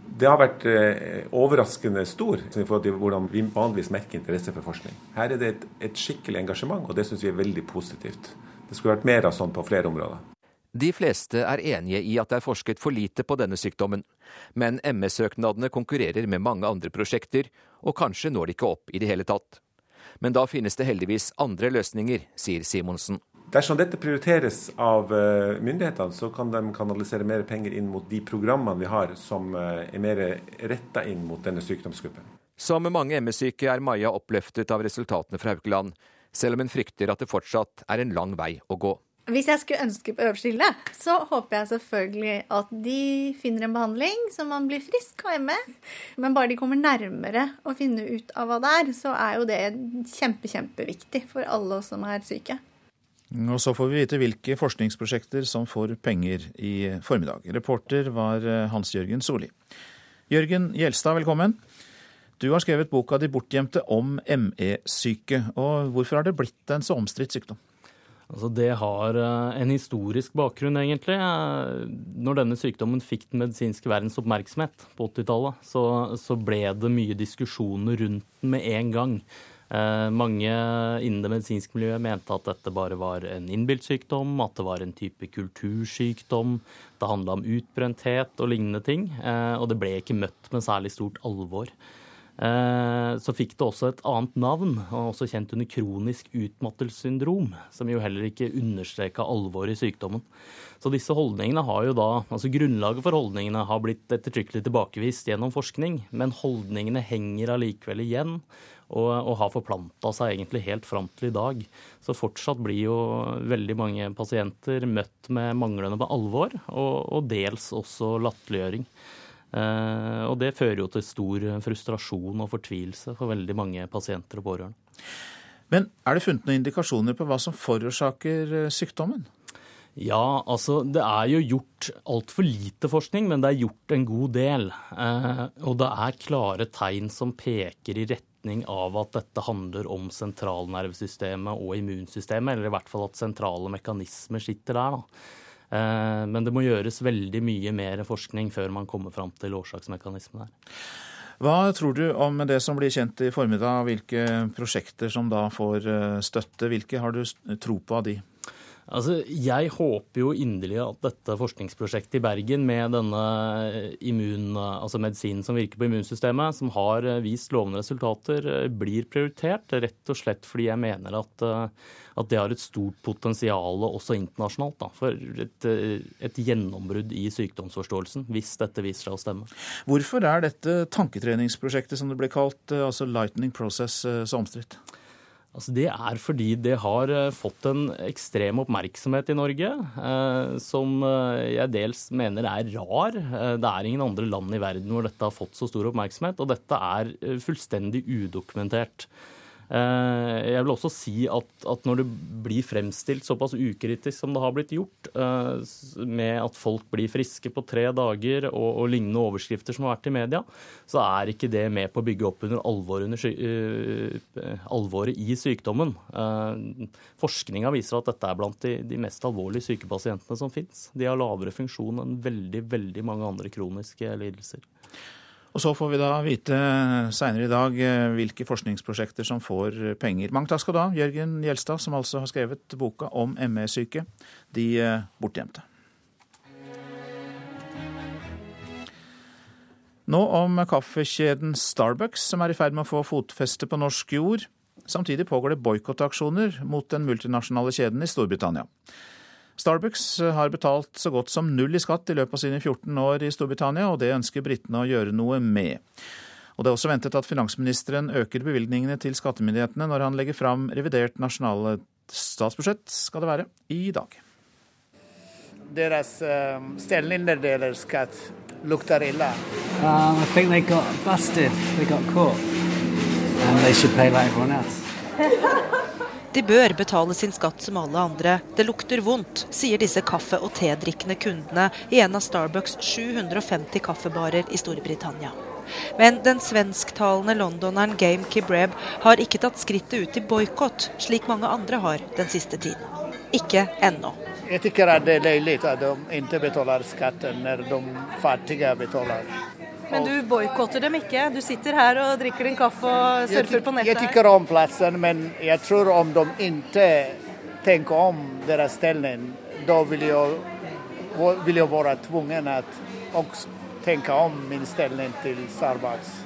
Det har vært eh, overraskende stor i forhold til hvordan vi vanligvis merker interesse for forskning. Her er det et, et skikkelig engasjement, og det syns vi er veldig positivt. Det skulle vært mer av sånn på flere områder. De fleste er enige i at det er forsket for lite på denne sykdommen, men MS-søknadene konkurrerer med mange andre prosjekter, og kanskje når de ikke opp i det hele tatt. Men da finnes det heldigvis andre løsninger, sier Simonsen. Dersom dette prioriteres av eh, myndighetene, så kan de kanalisere mer penger inn mot de programmene vi har som eh, er mer retta inn mot denne sykdomsgruppen. Som mange MS-syke er Maja oppløftet av resultatene fra Haukeland, selv om hun frykter at det fortsatt er en lang vei å gå. Hvis jeg skulle ønske på øverste hylle, så håper jeg selvfølgelig at de finner en behandling så man blir frisk og hjemme. Men bare de kommer nærmere å finne ut av hva det er, så er jo det kjempe, kjempeviktig for alle oss som er syke. Og så får vi vite hvilke forskningsprosjekter som får penger i formiddag. Reporter var eh, Hans-Jørgen Solli. Jørgen Gjelstad, velkommen. Du har skrevet boka 'De bortgjemte' om ME-syke. Og hvorfor har det blitt en så omstridt sykdom? Altså det har eh, en historisk bakgrunn, egentlig. Eh, når denne sykdommen fikk den medisinske verdens oppmerksomhet på 80-tallet, så, så, ble det mye diskusjoner rundt den med en gang. Eh, mange innen det medisinske miljøet mente at dette bare var en innbilt sykdom, at det var en type kultursykdom, det handla om utbrenthet og lignende ting. Eh, og det ble ikke møtt med særlig stort alvor. Eh, så fikk det også et annet navn, og også kjent under kronisk utmattelsessyndrom, som jo heller ikke understreka alvoret i sykdommen. Så disse holdningene har jo da, altså Grunnlaget for holdningene har blitt ettertrykkelig tilbakevist gjennom forskning, men holdningene henger allikevel igjen og, og har forplanta seg egentlig helt fram til i dag. Så fortsatt blir jo veldig mange pasienter møtt med manglende på alvor, og, og dels også latterliggjøring. Eh, og det fører jo til stor frustrasjon og fortvilelse for veldig mange pasienter og pårørende. Men er det funnet noen indikasjoner på hva som forårsaker eh, sykdommen? Ja, altså det er jo gjort altfor lite forskning, men det er gjort en god del. Eh, og det er klare tegn som peker i retning av at dette handler om sentralnervesystemet og immunsystemet, eller i hvert fall at sentrale mekanismer sitter der. da. Eh, men det må gjøres veldig mye mer forskning før man kommer fram til årsaksmekanismen her. Hva tror du om det som blir kjent i formiddag, hvilke prosjekter som da får eh, støtte? Hvilke har du tro på av de? Altså, jeg håper jo inderlig at dette forskningsprosjektet i Bergen med denne immun, altså medisinen som virker på immunsystemet, som har vist lovende resultater, blir prioritert. Rett og slett fordi jeg mener at, at det har et stort potensial også internasjonalt da, for et, et gjennombrudd i sykdomsforståelsen, hvis dette viser seg å stemme. Hvorfor er dette tanketreningsprosjektet, som det ble kalt, altså Lightning Process, så omstridt? Altså det er fordi det har eh, fått en ekstrem oppmerksomhet i Norge, eh, som eh, jeg dels mener er rar. Det er ingen andre land i verden hvor dette har fått så stor oppmerksomhet, og dette er fullstendig udokumentert. Eh, jeg vil også si at, at, når det blir fremstilt såpass ukritisk som det har blitt gjort, eh, med at folk blir friske på tre dager og, og, lignende overskrifter som har vært i media, så er ikke det med på å bygge opp under alvoret, under, alvoret i sykdommen. Forskninga viser at dette er blant de, de mest alvorlige syke pasientene som fins. De har lavere funksjon enn veldig, veldig mange andre kroniske lidelser. Og så får vi da vite seinere i dag eh, hvilke forskningsprosjekter som får penger. Mange takk skal du ha, Jørgen Gjelstad, som altså har skrevet boka om ME-syke, de eh, bortgjemte. Nå om kaffekjeden Starbucks, som er i ferd med å få fotfeste på norsk jord. Samtidig pågår det boikottaksjoner mot den multinasjonale kjeden i Storbritannia. Starbucks eh, har betalt så godt som null i skatt i løpet av sine 14 år i Storbritannia, og det ønsker britene å gjøre noe med. Og Det er også ventet at finansministeren øker bevilgningene til skattemyndighetene når han legger fram revidert nasjonale statsbudsjett, skal det være, i dag. Deres um, stellinderdelerskatt lukter ille. Um, I think they got busted. They got caught. And they should pay like everyone else. De bør betale sin skatt som alle andre. Det lukter vondt, sier disse kaffe- og tedrikkende kundene i en av Starbucks 750 kaffebarer i Storbritannia. Men den svensktalende londoneren Game Kibreb har ikke tatt skrittet ut i boikott, slik mange andre har den siste tiden. Ikke ennå. Jeg syns det er löjligt at de ikke betaler skatten når de fattige betaler. Men du boikotter dem ikke? Du sitter her og drikker din kaffe og surfer på nettet? Jeg tykker om plassen, men jeg tror om de ikke tenker om deres stilling, da vil jeg, vil jeg være tvungen å tenke om min stilling til Starbucks.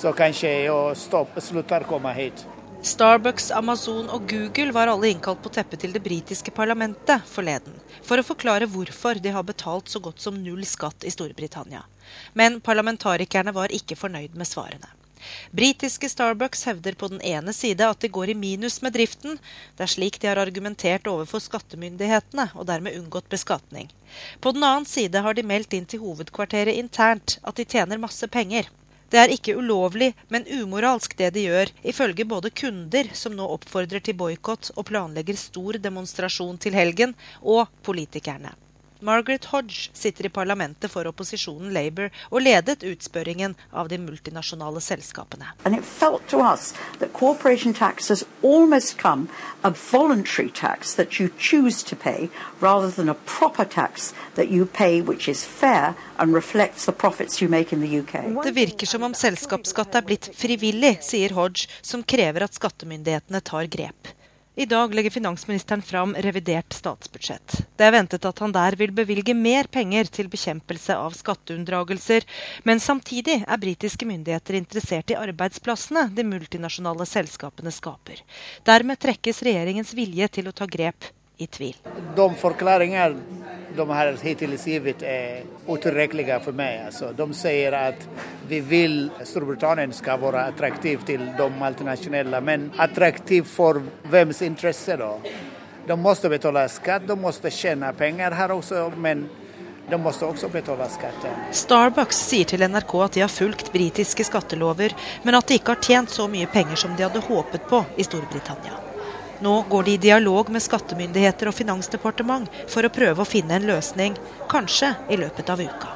Så kanskje jeg slutter å komme hit. Starbucks, Amazon og Google var alle innkalt på teppet til det britiske parlamentet forleden, for å forklare hvorfor de har betalt så godt som null skatt i Storbritannia. Men parlamentarikerne var ikke fornøyd med svarene. Britiske Starbucks hevder på den ene side at de går i minus med driften. Det er slik de har argumentert overfor skattemyndighetene, og dermed unngått beskatning. På den annen side har de meldt inn til hovedkvarteret internt at de tjener masse penger. Det er ikke ulovlig, men umoralsk det de gjør, ifølge både kunder, som nå oppfordrer til boikott og planlegger stor demonstrasjon til helgen, og politikerne. Margaret Hodge sitter i parlamentet for opposisjonen Labour og ledet utspørringen av de multinasjonale selskapene. Pay. Det virker som om selskapsskatt er blitt frivillig, sier Hodge, som krever at skattemyndighetene tar grep. I dag legger finansministeren fram revidert statsbudsjett. Det er ventet at han der vil bevilge mer penger til bekjempelse av skatteunndragelser, men samtidig er britiske myndigheter interessert i arbeidsplassene de multinasjonale selskapene skaper. Dermed trekkes regjeringens vilje til å ta grep i tvil. De forklaringer de har hittil gitt, er otillräckliga for meg. Alltså, de sier at vi vil Storbritannien skal være attraktiv til de multinationella, men attraktiv for vems interesse, da? De må betale skatt, de må tjene penger her også, men de må også betale skatt. Starbucks sier til NRK at de har fulgt britiske skattelover, men at de ikke har tjent så mye penger som de hadde håpet på i Storbritannia. Nå går de i dialog med skattemyndigheter og finansdepartement for å prøve å finne en løsning, kanskje i løpet av uka.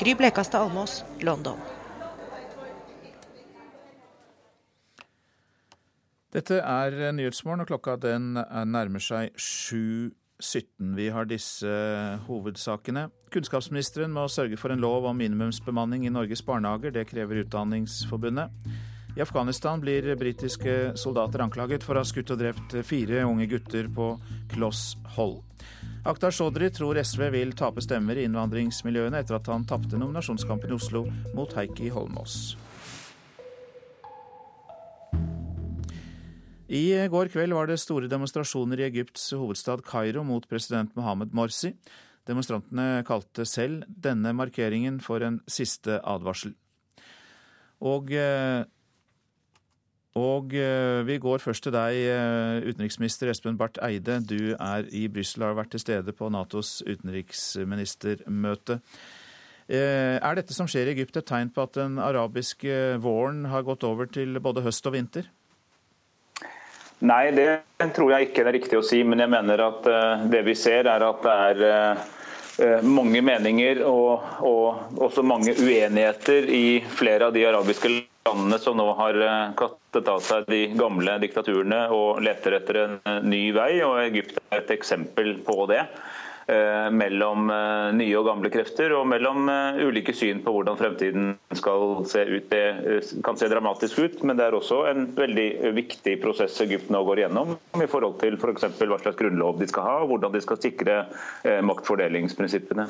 Gry Blekastad Almås, London. Dette er Nyhetsmorgen, og klokka den nærmer seg 7.17. Vi har disse hovedsakene. Kunnskapsministeren må sørge for en lov om minimumsbemanning i Norges barnehager. Det krever Utdanningsforbundet. I Afghanistan blir britiske soldater anklaget for å ha skutt og drept fire unge gutter på kloss hold. Akhtar Shodri tror SV vil tape stemmer i innvandringsmiljøene etter at han tapte nominasjonskampen i Oslo mot Heikki Holmås. I går kveld var det store demonstrasjoner i Egypts hovedstad Kairo mot president Mohammed Morsi. Demonstrantene kalte selv denne markeringen for en siste advarsel. Og eh, og eh, vi går først til deg, eh, utenriksminister Espen Barth Eide. Du er i Brussel og har vært til stede på Natos utenriksministermøte. Eh, er dette som skjer i Egypt et tegn på at den arabiske våren har gått over til både høst og vinter? Nei, det tror jeg ikke det er riktig å si. Men jeg mener at det vi ser er at det er mange meninger og, og også mange uenigheter i flere av de arabiske landene som nå har kattet kastet av seg de gamle diktaturene og leter etter en eh, ny vei. og Egypt er et eksempel på det. Eh, mellom nye og gamle krefter, og mellom ulike syn på hvordan fremtiden skal se ut. Det kan se dramatisk ut, men det er også en veldig viktig prosess Egypt nå går gjennom i forhold til f.eks. For hva slags grunnlov de skal ha, og hvordan de skal sikre maktfordelingsprinsippene.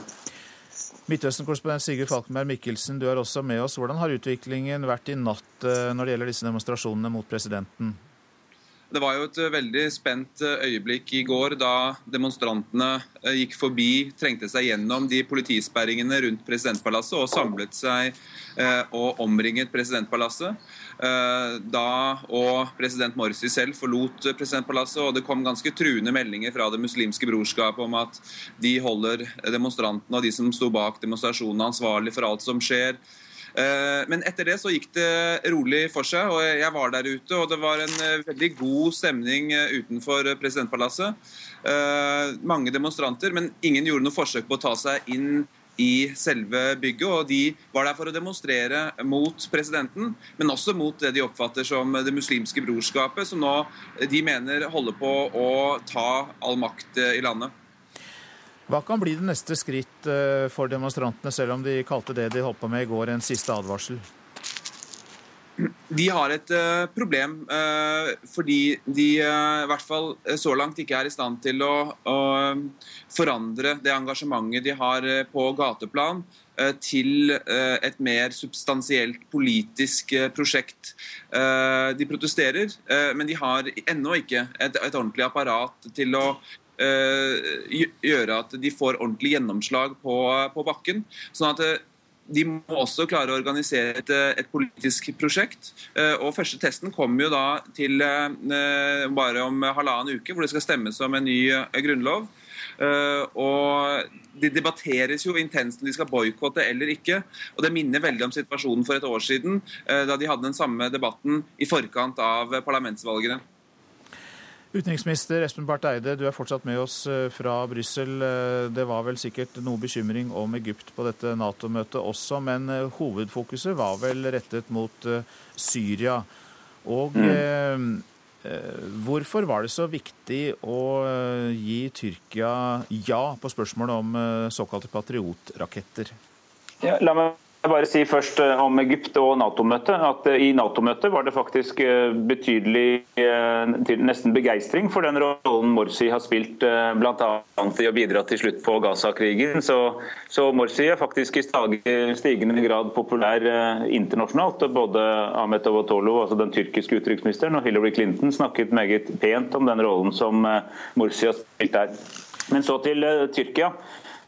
Midtøsten-korrespondent Sigurd Falkenberg Mikkelsen, du er også med oss. Hvordan har utviklingen vært i natt eh, når det gjelder disse demonstrasjonene mot presidenten? Det var jo et eh, veldig spent eh, øyeblikk i går da demonstrantene gikk forbi, trengte seg gjennom de politisperringene rundt presidentpalasset og samlet seg og omringet presidentpalasset. Eh, da og president Morsi selv forlot presidentpalasset, og det kom ganske truende meldinger fra Det muslimske brorskapet om at de holder demonstrantene og de som sto bak demonstrasjonene ansvarlig for alt som skjer. Eh, men etter det så gikk det rolig for seg, og jeg var der ute. Og det var en eh, veldig god stemning utenfor presidentpalasset. Mange demonstranter, men ingen gjorde noe forsøk på å ta seg inn i selve bygget. og De var der for å demonstrere mot presidenten, men også mot det de oppfatter som det muslimske brorskapet, som nå de mener holder på å ta all makt i landet. Hva kan bli det neste skritt for demonstrantene, selv om de kalte det de holdt på med i går, en siste advarsel? De har et uh, problem uh, fordi de uh, i hvert fall så langt ikke er i stand til å, å forandre det engasjementet de har på gateplan til et mer substansielt politisk prosjekt. De protesterer, men de har ennå ikke et, et ordentlig apparat til å gjøre at de får ordentlig gjennomslag på, på bakken. Sånn at de må også klare å organisere et, et, politisk prosjekt. Eh, og Første testen kommer jo da til eh, bare om halvannen uke, hvor det skal stemmes om en ny eh, grunnlov. Og Det debatteres jo intenst om de skal boikotte eller ikke. og Det minner veldig om situasjonen for et år siden, da de hadde den samme debatten i forkant av parlamentsvalgene. Utenriksminister Espen Barth Eide, du er fortsatt med oss eh, fra Brussel. Eh, det var vel sikkert noe bekymring om Egypt på dette Nato-møtet også, men eh, hovedfokuset var vel rettet mot Syria. Og mm. hvorfor var det så viktig å gi Tyrkia ja på spørsmålet om såkalte patriotraketter? Ja, la meg jeg bare si først eh, om Egypt og Nato-møtet. at eh, I Nato-møtet var det faktisk eh, betydelig, nesten begeistring for den rollen Morsi har spilt bl.a. i å bidra til slutt på Gaza-krigen. Så, så, Morsi er faktisk i stigende grad populær internasjonalt. Både Ahmed Avotolo, altså den tyrkiske utenriksministeren, og Hillary Clinton snakket meget pent om den rollen som Morsi har spilt der. Men så til Tyrkia.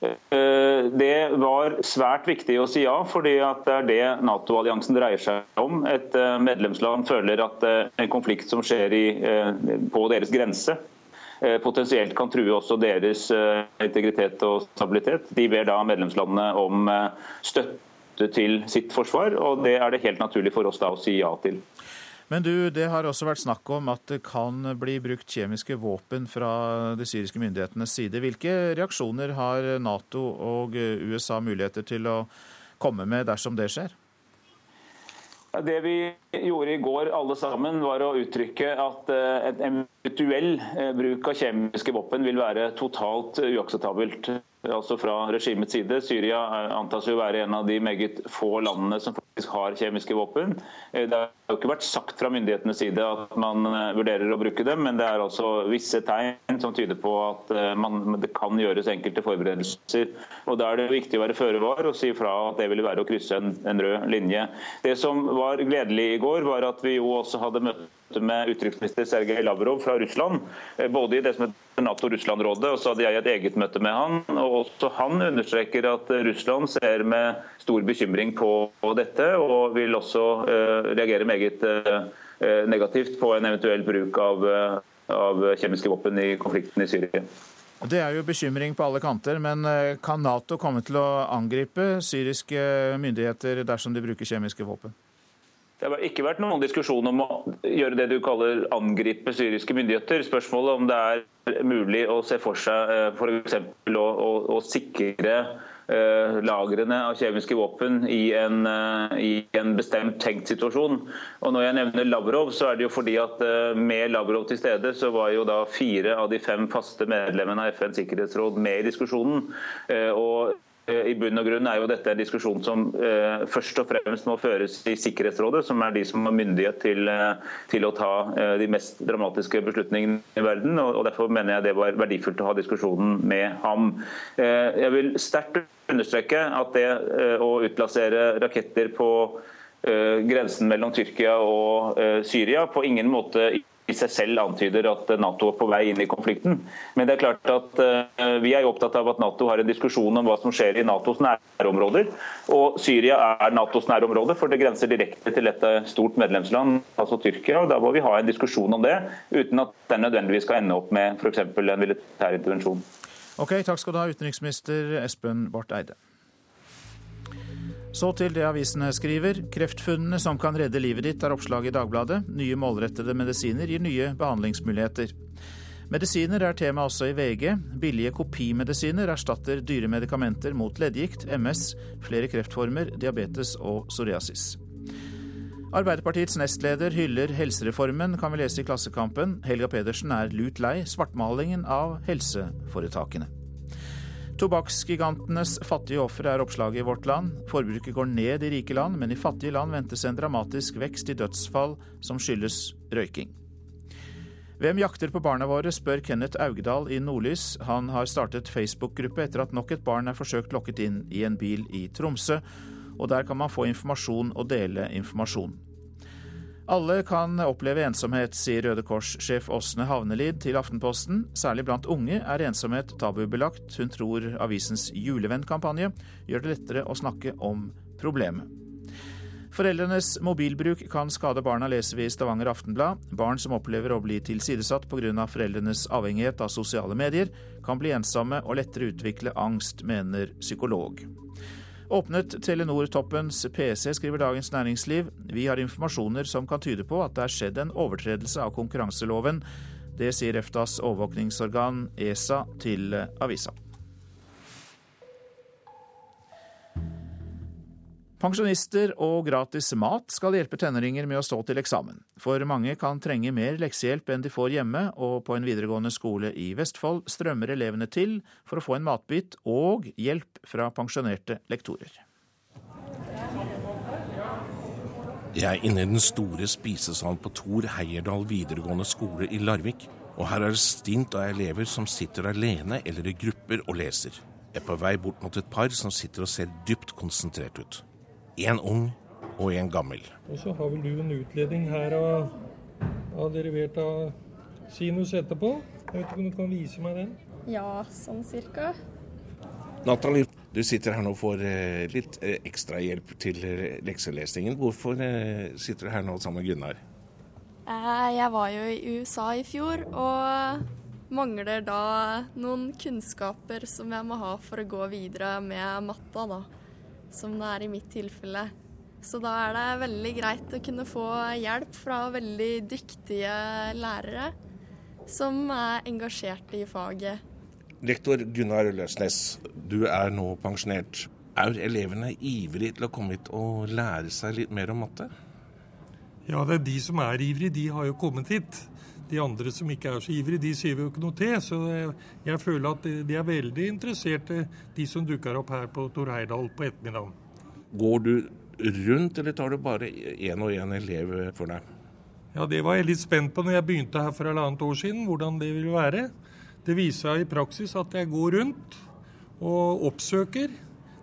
Eh, det var svært viktig å si ja, fordi det er det Nato-alliansen dreier seg om. Et eh, medlemsland føler at eh, en konflikt som skjer i, på deres grense, potensielt kan true også deres integritet og stabilitet. De ber da medlemslandene om støtte til sitt forsvar, og det er det helt naturlig for oss da å si ja til. Men du, det har også vært snakk om at det kan bli brukt kjemiske våpen fra de syriske myndighetenes side. Hvilke reaksjoner har Nato og USA muligheter til å komme med dersom det skjer? Det vi gjorde i går alle sammen, var å uttrykke at eh, en eventuell eh, bruk av kjemiske våpen vil være totalt uakseptabelt altså fra regimets side. Syria antas å være en av de meget få landene som faktisk har kjemiske våpen. Eh, det har jo ikke vært sagt fra myndighetenes side at man eh, vurderer å bruke dem, men det er altså visse tegn som tyder på at eh, man, det kan gjøres enkelte forberedelser. Og Da er det viktig å være føre var og si fra at det ville være å krysse en, en rød linje. Det som var gledelig i går, var at vi jo også hadde møtt med utenriksminister Sergej Lavrov fra Russland. Både i det som Nato-Russland-rådet, og så hadde jeg et eget møte med han. og Også han understreker at Russland ser med stor bekymring på dette, og vil også uh, reagere meget uh, negativt på en eventuell bruk av, av kjemiske våpen i konflikten i Syria. Det er jo bekymring på alle kanter, men kan Nato komme til å angripe syriske myndigheter dersom de bruker kjemiske våpen? Det har ikke vært noen diskusjon om å gjøre det du kaller angripe syriske myndigheter. Spørsmålet om det er mulig å se for seg eh, f.eks. Å, å, å sikre eh, lagrene av kjemiske våpen i en, eh, i en, bestemt tenkt situasjon. Og Når jeg nevner Lavrov, så er det jo fordi at med Lavrov til stede, så var jo da fire av de fem faste medlemmene av FNs sikkerhetsråd med i diskusjonen. Og I bunn og grunn er jo dette en diskusjon som eh, først og fremst må føres i Sikkerhetsrådet, som er de som har myndighet til, eh, til å ta eh, de mest dramatiske beslutningene i verden. Og, og, Derfor mener jeg det var verdifullt å ha diskusjonen med ham. Eh, jeg vil sterkt understreke at det eh, å utplassere raketter på grensen mellom Tyrkia og Syria på ingen måte i seg selv antyder at Nato er på vei inn i konflikten. Men det er klart at uh, vi er opptatt av at Nato har en diskusjon om hva som skjer i Natos nærområder. Og Syria er Natos nærområde, for det grenser direkte til et stort medlemsland, altså Tyrkia. og Da må vi ha en diskusjon om det, uten at den nødvendigvis skal ende opp med f.eks. en militær intervensjon. Ok, Takk skal du ha, utenriksminister Espen Barth Eide. Så til det avisene skriver. Kreftfunnene som kan redde livet ditt, er oppslag i Dagbladet. Nye målrettede medisiner gir nye behandlingsmuligheter. Medisiner er tema også i VG. Billige kopimedisiner erstatter dyre medikamenter mot leddgikt, MS, flere kreftformer, diabetes og psoriasis. Arbeiderpartiets nestleder hyller helsereformen, kan vi lese i Klassekampen. Helga Pedersen er lut lei svartmalingen av helseforetakene. Tobakksgigantenes fattige ofre er oppslaget i Vårt Land. Forbruket går ned i rike land, men i fattige land ventes en dramatisk vekst i dødsfall som skyldes røyking. Hvem jakter på barna våre, spør Kenneth Augdal i Nordlys. Han har startet Facebook-gruppe etter at nok et barn er forsøkt lokket inn i en bil i Tromsø, og der kan man få informasjon og dele informasjon. Alle kan oppleve ensomhet, sier Røde Kors-sjef Åsne Havnelid til Aftenposten. Særlig blant unge er ensomhet tabubelagt. Hun tror avisens julevennkampanje gjør det lettere å snakke om problemet. Foreldrenes mobilbruk kan skade barna, leser vi i Stavanger Aftenblad. Barn som opplever å bli tilsidesatt pga. foreldrenes avhengighet av sosiale medier, kan bli ensomme og lettere utvikle angst, mener psykolog. Åpnet Telenor-toppens PC, skriver Dagens Næringsliv. Vi har informasjoner som kan tyde på at det er skjedd en overtredelse av konkurranseloven. Det sier EFTAs overvåkningsorgan ESA til avisa. Pensjonister og gratis mat skal hjelpe tenåringer med å stå til eksamen. For mange kan trenge mer leksehjelp enn de får hjemme, og på en videregående skole i Vestfold strømmer elevene til for å få en matbit og hjelp fra pensjonerte lektorer. Jeg er inne i den store spisesalen på Tor Heierdal videregående skole i Larvik. Og her er det stint av elever som sitter alene eller i grupper og leser. Jeg er på vei bort mot et par som sitter og ser dypt konsentrert ut. En ung og en gammel. Og så har vel du en utledning her av, av derivert av sinus etterpå. Jeg vet ikke om du kan vise meg den? Ja, sånn cirka. Natalie, du sitter her nå og får eh, litt ekstra hjelp til eh, lekselesningen. Hvorfor eh, sitter du her nå sammen med Gunnar? Eh, jeg var jo i USA i fjor og mangler da noen kunnskaper som jeg må ha for å gå videre med matta, da som det er i mitt tilfelle. Så da er det veldig greit å kunne få hjelp fra veldig dyktige lærere som er engasjerte i faget. Lektor Gunnar Løsnes, du er nå pensjonert. Er elevene ivrige til å komme hit og lære seg litt mer om matte? Ja, det er de som er ivrige, de har jo kommet hit. De andre som ikke er så ivrige, de sier vi jo ikke noe til. Så jeg føler at de er veldig interesserte, de som dukker opp her på Tor Heyerdahl på ettermiddagen. Går du rundt, eller tar du bare én og én elev for deg? Ja, Det var jeg litt spent på når jeg begynte her for halvannet år siden, hvordan det ville være. Det viser seg i praksis at jeg går rundt og oppsøker.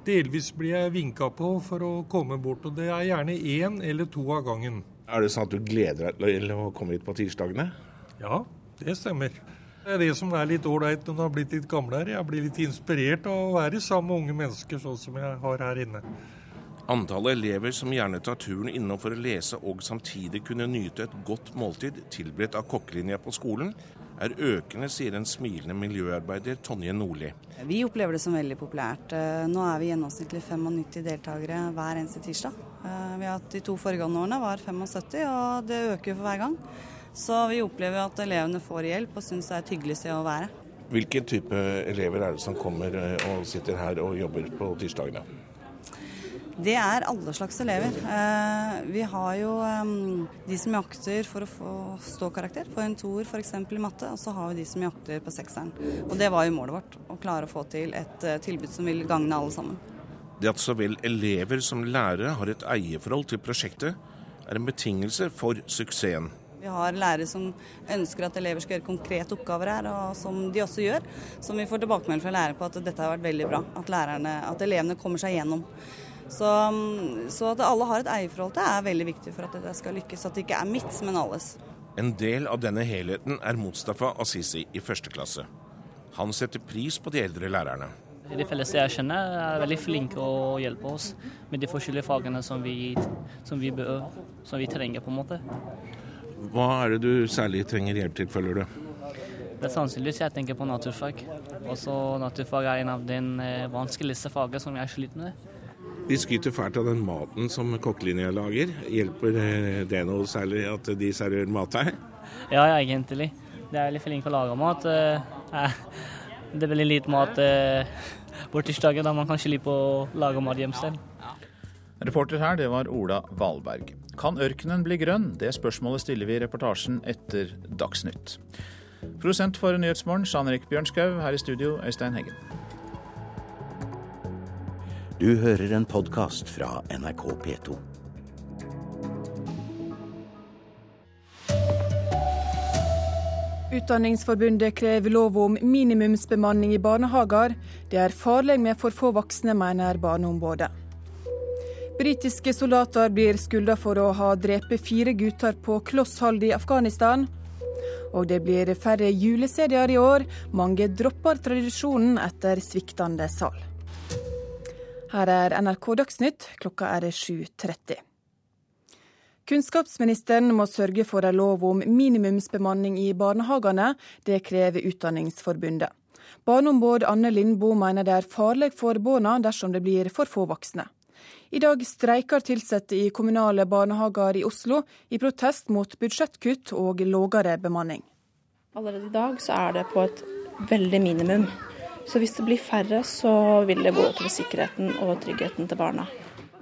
Delvis blir jeg vinka på for å komme bort, og det er gjerne én eller to av gangen. Er det sånn at du gleder deg til å komme hit på tirsdagene? Ja, det stemmer. Det er det som er litt ålreit når du har blitt litt gamle her. Jeg blir litt inspirert av å være sammen med unge mennesker, sånn som jeg har her inne. Antallet elever som gjerne tar turen innom for å lese og samtidig kunne nyte et godt måltid tilberedt av kokkelinja på skolen, er økende, sier en smilende miljøarbeider Tonje Nordli. Vi opplever det som veldig populært. Eh, nå er vi gjennomsnittlig 95 deltakere hver eneste tirsdag. Eh, vi har hatt De to foregående årene var 75, og det øker for hver gang. Så vi opplever at elevene får hjelp og syns det er et hyggelig sted å være. Hvilken type elever er det som kommer eh, og sitter her og jobber på tirsdagene? Det er alle slags elever. Eh, vi har jo de som jakter for å få ståkarakter, få en toer f.eks. i matte, og så har vi de som jakter på sekseren. Og det var jo målet vårt, å klare å få til et eh, tilbud som vil gagne alle sammen. Det at så vel elever som lærere har et eierforhold til prosjektet, er en betingelse for suksessen. Vi har lærere som ønsker at elever skal gjøre konkrete oppgaver her, og som de også gjør. Som vi får tilbakemelding fra lærere på at dette har vært veldig bra. At, lærerne, at elevene kommer seg gjennom. Så, så, at alle har et eierforhold til er veldig viktig for at dette skal lykkes. At det ikke er mitt, men alles. En del av denne helheten er Mustafa Assisi i første klasse. Han setter pris på de eldre lærerne. De fleste jeg kjenner er veldig flinke å hjelpe oss med de forskjellige fagene som vi, som vi, bør, som vi trenger. på en måte. Hva er det du særlig trenger hjelp til, føler du? Det er sannsynligvis jeg tenker på naturfag. Også naturfag er en av de eh, vanskeligste fagene som jeg sliter med. De skryter fælt av den maten som kokkelinja lager. Hjelper eh, det noe særlig at de serverer mat her? Ja, egentlig. De er veldig flinke til å lage mat. Eh, det er veldig lite mat på tirsdager, da man kan slippe å lage mat hjemme selv. Reporter her, det var Ola Valberg. Kan ørkenen bli grønn? Det spørsmålet stiller vi i reportasjen etter Dagsnytt. Produsent for Nyhetsmorgen, Jean Erik Bjørnskaug. Her i studio, Øystein Heggen. Du hører en podkast fra NRK P2. Utdanningsforbundet krever lov om minimumsbemanning i barnehager. Det er farlig med for få voksne, mener Barneombudet. Britiske soldater blir skylda for å ha drept fire gutter på Klosshold i Afghanistan. Og det blir færre juleserier i år. Mange dropper tradisjonen etter sviktende sal. Her er NRK Dagsnytt, klokka er 7.30. Kunnskapsministeren må sørge for en lov om minimumsbemanning i barnehagene. Det krever Utdanningsforbundet. Barneombud Anne Lindboe mener det er farlig for barna dersom det blir for få voksne. I dag streiker ansatte i kommunale barnehager i Oslo i protest mot budsjettkutt og lavere bemanning. Allerede i dag så er det på et veldig minimum. Så hvis det blir færre, så vil det gå utover sikkerheten og tryggheten til barna.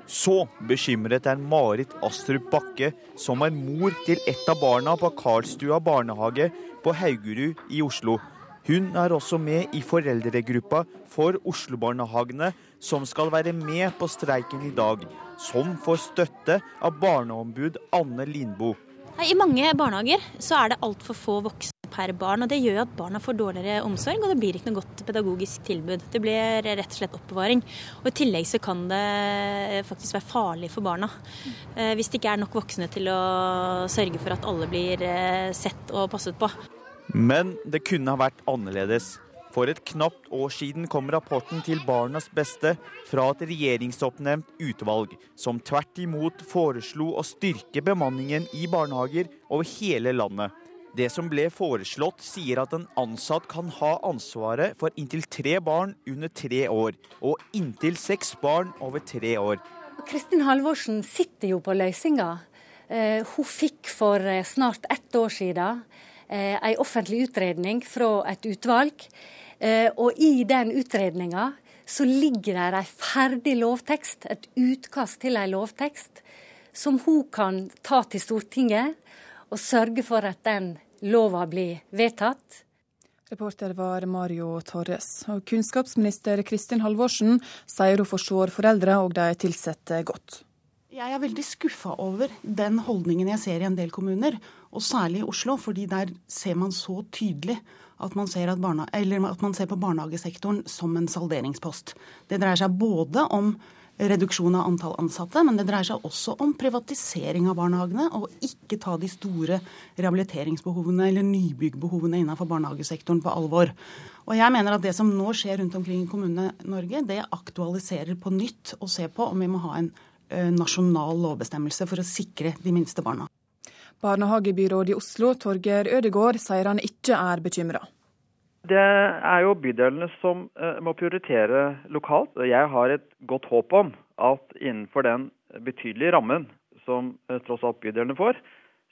Så bekymret er Marit Astrup Bakke, som er mor til ett av barna på Karlstua barnehage på Haugerud i Oslo. Hun er også med i foreldregruppa for Oslo-barnehagene, som skal være med på streiken i dag. Som får støtte av barneombud Anne Lindboe. I mange barnehager så er det altfor få voksne per barn. og Det gjør at barna får dårligere omsorg, og det blir ikke noe godt pedagogisk tilbud. Det blir rett og slett oppbevaring. Og I tillegg så kan det faktisk være farlig for barna. Eh, hvis det ikke er nok voksne til å sørge for at alle blir eh, sett og passet på. Men det kunne ha vært annerledes. For et knapt år siden kom rapporten til Barnas beste fra et regjeringsoppnevnt utvalg, som tvert imot foreslo å styrke bemanningen i barnehager over hele landet. Det som ble foreslått, sier at en ansatt kan ha ansvaret for inntil tre barn under tre år, og inntil seks barn over tre år. Kristin Halvorsen sitter jo på løsninga. Eh, hun fikk for eh, snart ett år siden eh, en offentlig utredning fra et utvalg. Og i den utredninga så ligger det en ferdig lovtekst, et utkast til en lovtekst, som hun kan ta til Stortinget og sørge for at den lova blir vedtatt. Reporter var Mario Torres. Og kunnskapsminister Kristin Halvorsen sier hun forstår foreldre og de ansatte godt. Jeg er veldig skuffa over den holdningen jeg ser i en del kommuner, og særlig i Oslo, fordi der ser man så tydelig at man ser, at barna, at man ser på barnehagesektoren som en salderingspost. Det dreier seg både om reduksjon av antall ansatte, men det dreier seg også om privatisering av barnehagene, og ikke ta de store rehabiliteringsbehovene eller nybyggbehovene innenfor barnehagesektoren på alvor. Og jeg mener at det som nå skjer rundt omkring i Kommune-Norge, det aktualiserer på nytt å se på om vi må ha en nasjonal lovbestemmelse for å sikre de minste barna. Barnehagebyråd i Oslo, Torgeir Ødegård, sier han ikke er bekymra. Det er jo bydelene som uh, må prioritere lokalt. Jeg har et godt håp om at innenfor den betydelige rammen som uh, tross alt bydelene får,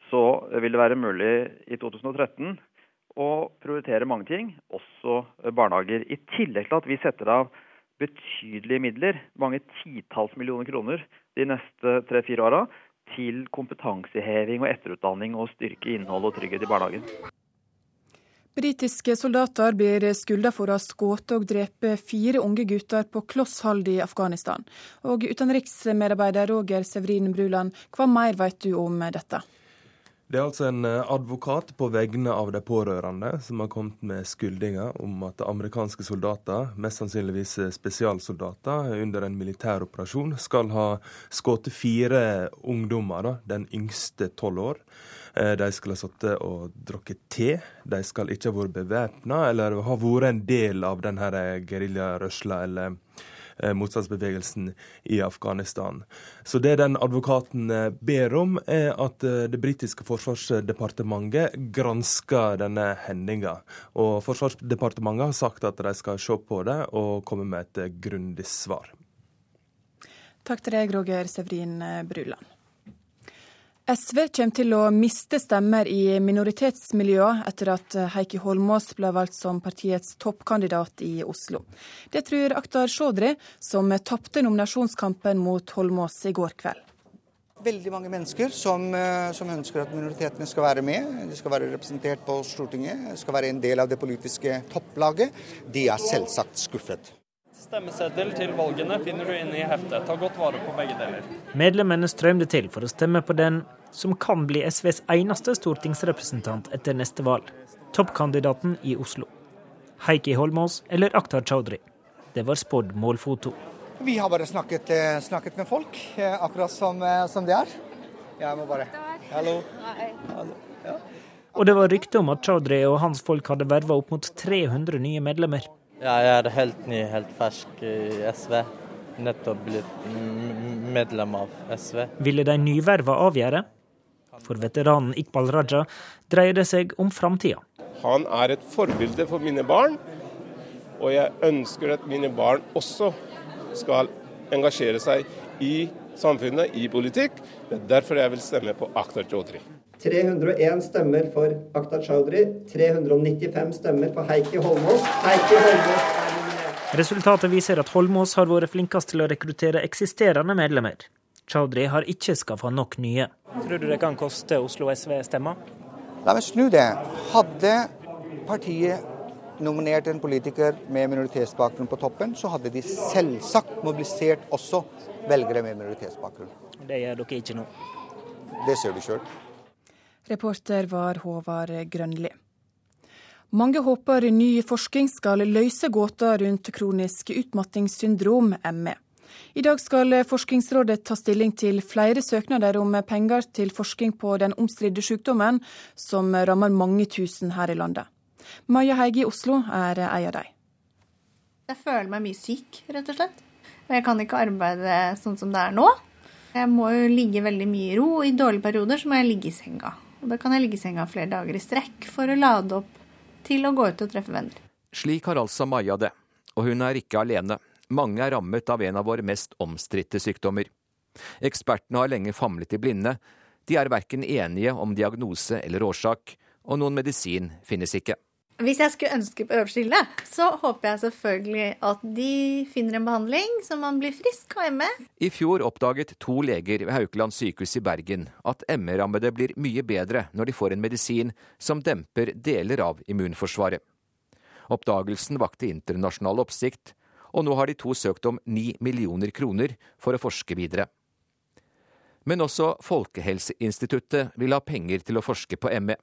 så vil det være mulig i 2013 å prioritere mange ting, også barnehager. I tillegg til at vi setter av betydelige midler, mange titalls millioner kroner, de neste tre-fire åra til kompetanseheving og etterutdanning og styrke innhold og trygghet i barnehagen. Britiske soldater blir skylda for å ha skutt og drept fire unge gutter på kloss i Afghanistan. Og utenriksmedarbeider Roger Severin Bruland, hva mer vet du om dette? Det er altså en advokat på vegne av de pårørende som har kommet med skyldninger om at amerikanske soldater, mest sannsynligvis spesialsoldater, under en militær operasjon skal ha skutt fire ungdommer, da, den yngste tolv år. De skal ha sittet og drukket te. De skal ikke ha vært bevæpna eller ha vært en del av denne geriljarørsla eller motstandsbevegelsen i Afghanistan. Så det den advokaten ber om, er at det britiske forsvarsdepartementet gransker denne hendinga. Og Forsvarsdepartementet har sagt at de skal se på det og komme med et grundig svar. Takk til deg, Roger Severin Bruland. SV kommer til å miste stemmer i minoritetsmiljøene etter at Heikki Holmås ble valgt som partiets toppkandidat i Oslo. Det tror Akhtar Chaudhry, som tapte nominasjonskampen mot Holmås i går kveld. Veldig mange mennesker som, eh, som, ønsker at minoritetene skal være med. De skal være representert på Stortinget, skal være en del av det politiske topplaget. De er selvsagt skuffet. Stemmeseddel til valgene finner du inne i heftet. Ta godt vare på begge deler. Medlemmene strømte til for å stemme på den som kan bli SVs eneste stortingsrepresentant etter neste valg. Toppkandidaten i Oslo. Heikki Holmås eller Akhtar Chaudhry. Det var spådd målfoto. Vi har bare snakket, eh, snakket med folk, eh, akkurat som, eh, som, det er. Jeg må bare Hallo. Hallo. Ja. Og det var rykte om at Chaudhry og hans folk hadde verva opp mot 300 nye medlemmer. Ja, jeg er helt ny, helt fersk i SV. Nettopp blitt medlem av SV. Ville de nyverva avgjøre? For veteranen Iqbal Raja dreier det seg om framtida. Han er et forbilde for mine barn, og jeg ønsker at mine barn også skal engasjere seg i samfunnet, i politikk. Det er derfor jeg vil stemme på Akhtar Chaudhry. 301 stemmer for Akhtar Chaudhry, 395 stemmer for Heikki Holmås. Heikki Holmås er nominert. Resultatet viser at Holmås har vært flinkest til å rekruttere eksisterende medlemmer. Chaudhry har ikke skaffa nok nye. Tror du det kan koste Oslo SV stemmer? La meg snu det. Hadde partiet nominert en politiker med minoritetsbakgrunn på toppen, så hadde de selvsagt mobilisert også velgere med minoritetsbakgrunn. Det gjør dere ikke nå? Det ser du sjøl. Reporter var Håvard Grønli. Mange håper ny forskning skal løse gåta rundt kronisk utmattingssyndrom, ME. I dag skal Forskningsrådet ta stilling til flere søknader om penger til forskning på den omstridte sykdommen, som rammer mange tusen her i landet. Maja Heige i Oslo er ei av dem. Jeg føler meg mye syk, rett og slett. Jeg kan ikke arbeide sånn som det er nå. Jeg må jo ligge veldig mye i ro. I dårlige perioder så må jeg ligge i senga. Og da kan jeg ligge i senga flere dager i strekk for å lade opp til å gå ut og treffe venner. Slik har altså Maja det, og hun er ikke alene. Mange er rammet av en av våre mest omstridte sykdommer. Ekspertene har lenge famlet i blinde. De er verken enige om diagnose eller årsak, og noen medisin finnes ikke. Hvis jeg skulle ønske på øverste hylle, så håper jeg selvfølgelig at de finner en behandling så man blir frisk av ME. I fjor oppdaget to leger ved Haukeland sykehus i Bergen at ME-rammede blir mye bedre når de får en medisin som demper deler av immunforsvaret. Oppdagelsen vakte internasjonal oppsikt, og nå har de to søkt om ni millioner kroner for å forske videre. Men også Folkehelseinstituttet vil ha penger til å forske på ME.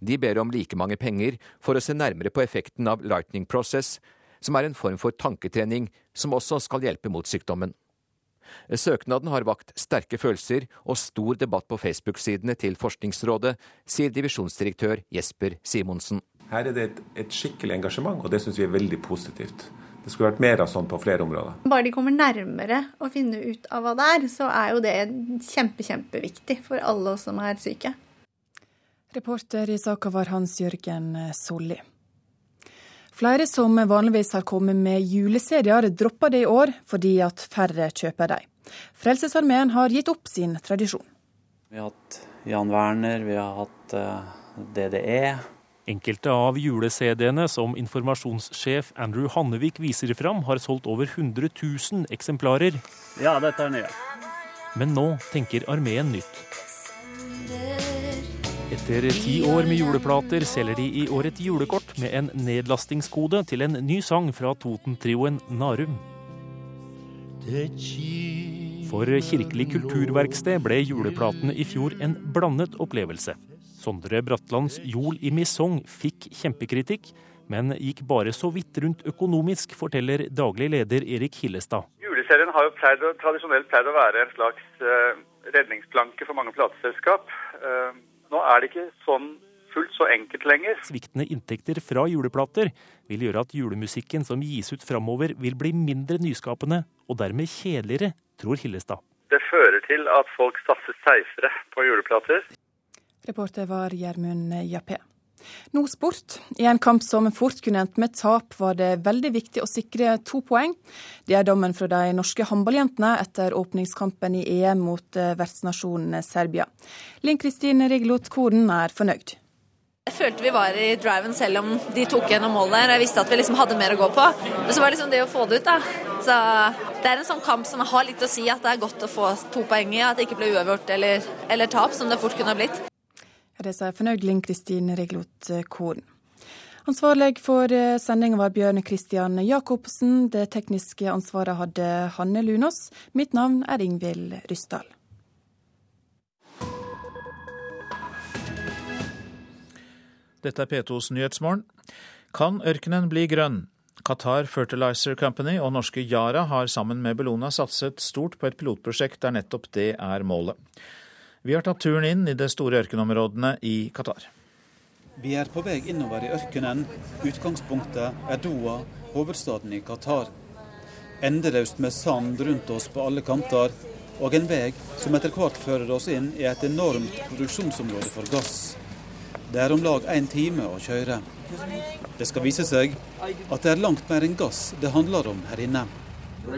De ber om like mange penger for å se nærmere på effekten av lightning process, som er en form for tanketrening som også skal hjelpe mot sykdommen. Søknaden har vakt sterke følelser og stor debatt på Facebook-sidene til Forskningsrådet, sier divisjonsdirektør Jesper Simonsen. Her er det et, et skikkelig engasjement, og det syns vi er veldig positivt. Det skulle vært mer av sånn på flere områder. Bare de kommer nærmere å finne ut av hva det er, så er jo det kjempe, kjempeviktig for alle oss som er syke. Reporter i saka var Hans Jørgen Solli. Flere som vanligvis har kommet med juleserier, dropper det i år fordi at færre kjøper dem. Frelsesarmeen har gitt opp sin tradisjon. Vi har hatt Jan Werner, vi har hatt DDE. Enkelte av jule-CD-ene som informasjonssjef Andrew Hannevik viser fram, har solgt over 100 000 eksemplarer. Ja, dette er nye. Men nå tenker armeen nytt. Etter ti år med juleplater selger de i år et julekort med en nedlastingskode til en ny sang fra Toten-trioen Narum. For Kirkelig kulturverksted ble juleplatene i fjor en blandet opplevelse. Sondre Bratlands Jol i misong fikk kjempekritikk, men gikk bare så vidt rundt økonomisk, forteller daglig leder Erik Hillestad. Juleserien har jo pleid, tradisjonelt pleid å være en slags uh, redningsplanke for mange plateselskap. Nå er det ikke sånn fullt så enkelt lenger. Sviktende inntekter fra juleplater vil gjøre at julemusikken som gis ut framover vil bli mindre nyskapende, og dermed kjedeligere, tror Hillestad. Det fører til at folk satser seifere på juleplater. Reporter var Gjermund Jappé. Nå sport. I en kamp som fort kunne endt med tap, var det veldig viktig å sikre to poeng. Det er dommen fra de norske håndballjentene etter åpningskampen i EM mot eh, vertsnasjonen Serbia. Linn Kristin Riglot Koden er fornøyd. Jeg følte vi var i driven selv om de tok gjennom målet. Jeg visste at vi liksom hadde mer å gå på. Men så var det liksom det å få det ut, da. Så det er en sånn kamp som har litt å si at det er godt å få to poeng i. At det ikke ble uavgjort eller, eller tap, som det fort kunne ha blitt. Det sier fornøyd Linn Kristin Reglot Korn. Ansvarlig for eh, sendinga var Bjørn Kristian Jacobsen. Det tekniske ansvaret hadde Hanne Lunås. Mitt navn er Ingvild Ryssdal. Dette er P2s Nyhetsmorgen. Kan ørkenen bli grønn? Qatar Fertilizer Company og norske Yara har sammen med Bellona satset stort på et pilotprosjekt der nettopp det er målet. Vi har tatt turen inn i de store ørkenområdene i Qatar. Vi er på vei innover i ørkenen. Utgangspunktet er Doha, hovedstaden i Qatar. Endeløst med sand rundt oss på alle kanter, og en vei som etter hvert fører oss inn i et enormt produksjonsområde for gass. Det er om lag én time å kjøre. Det skal vise seg at det er langt mer enn gass det handler om her inne. Your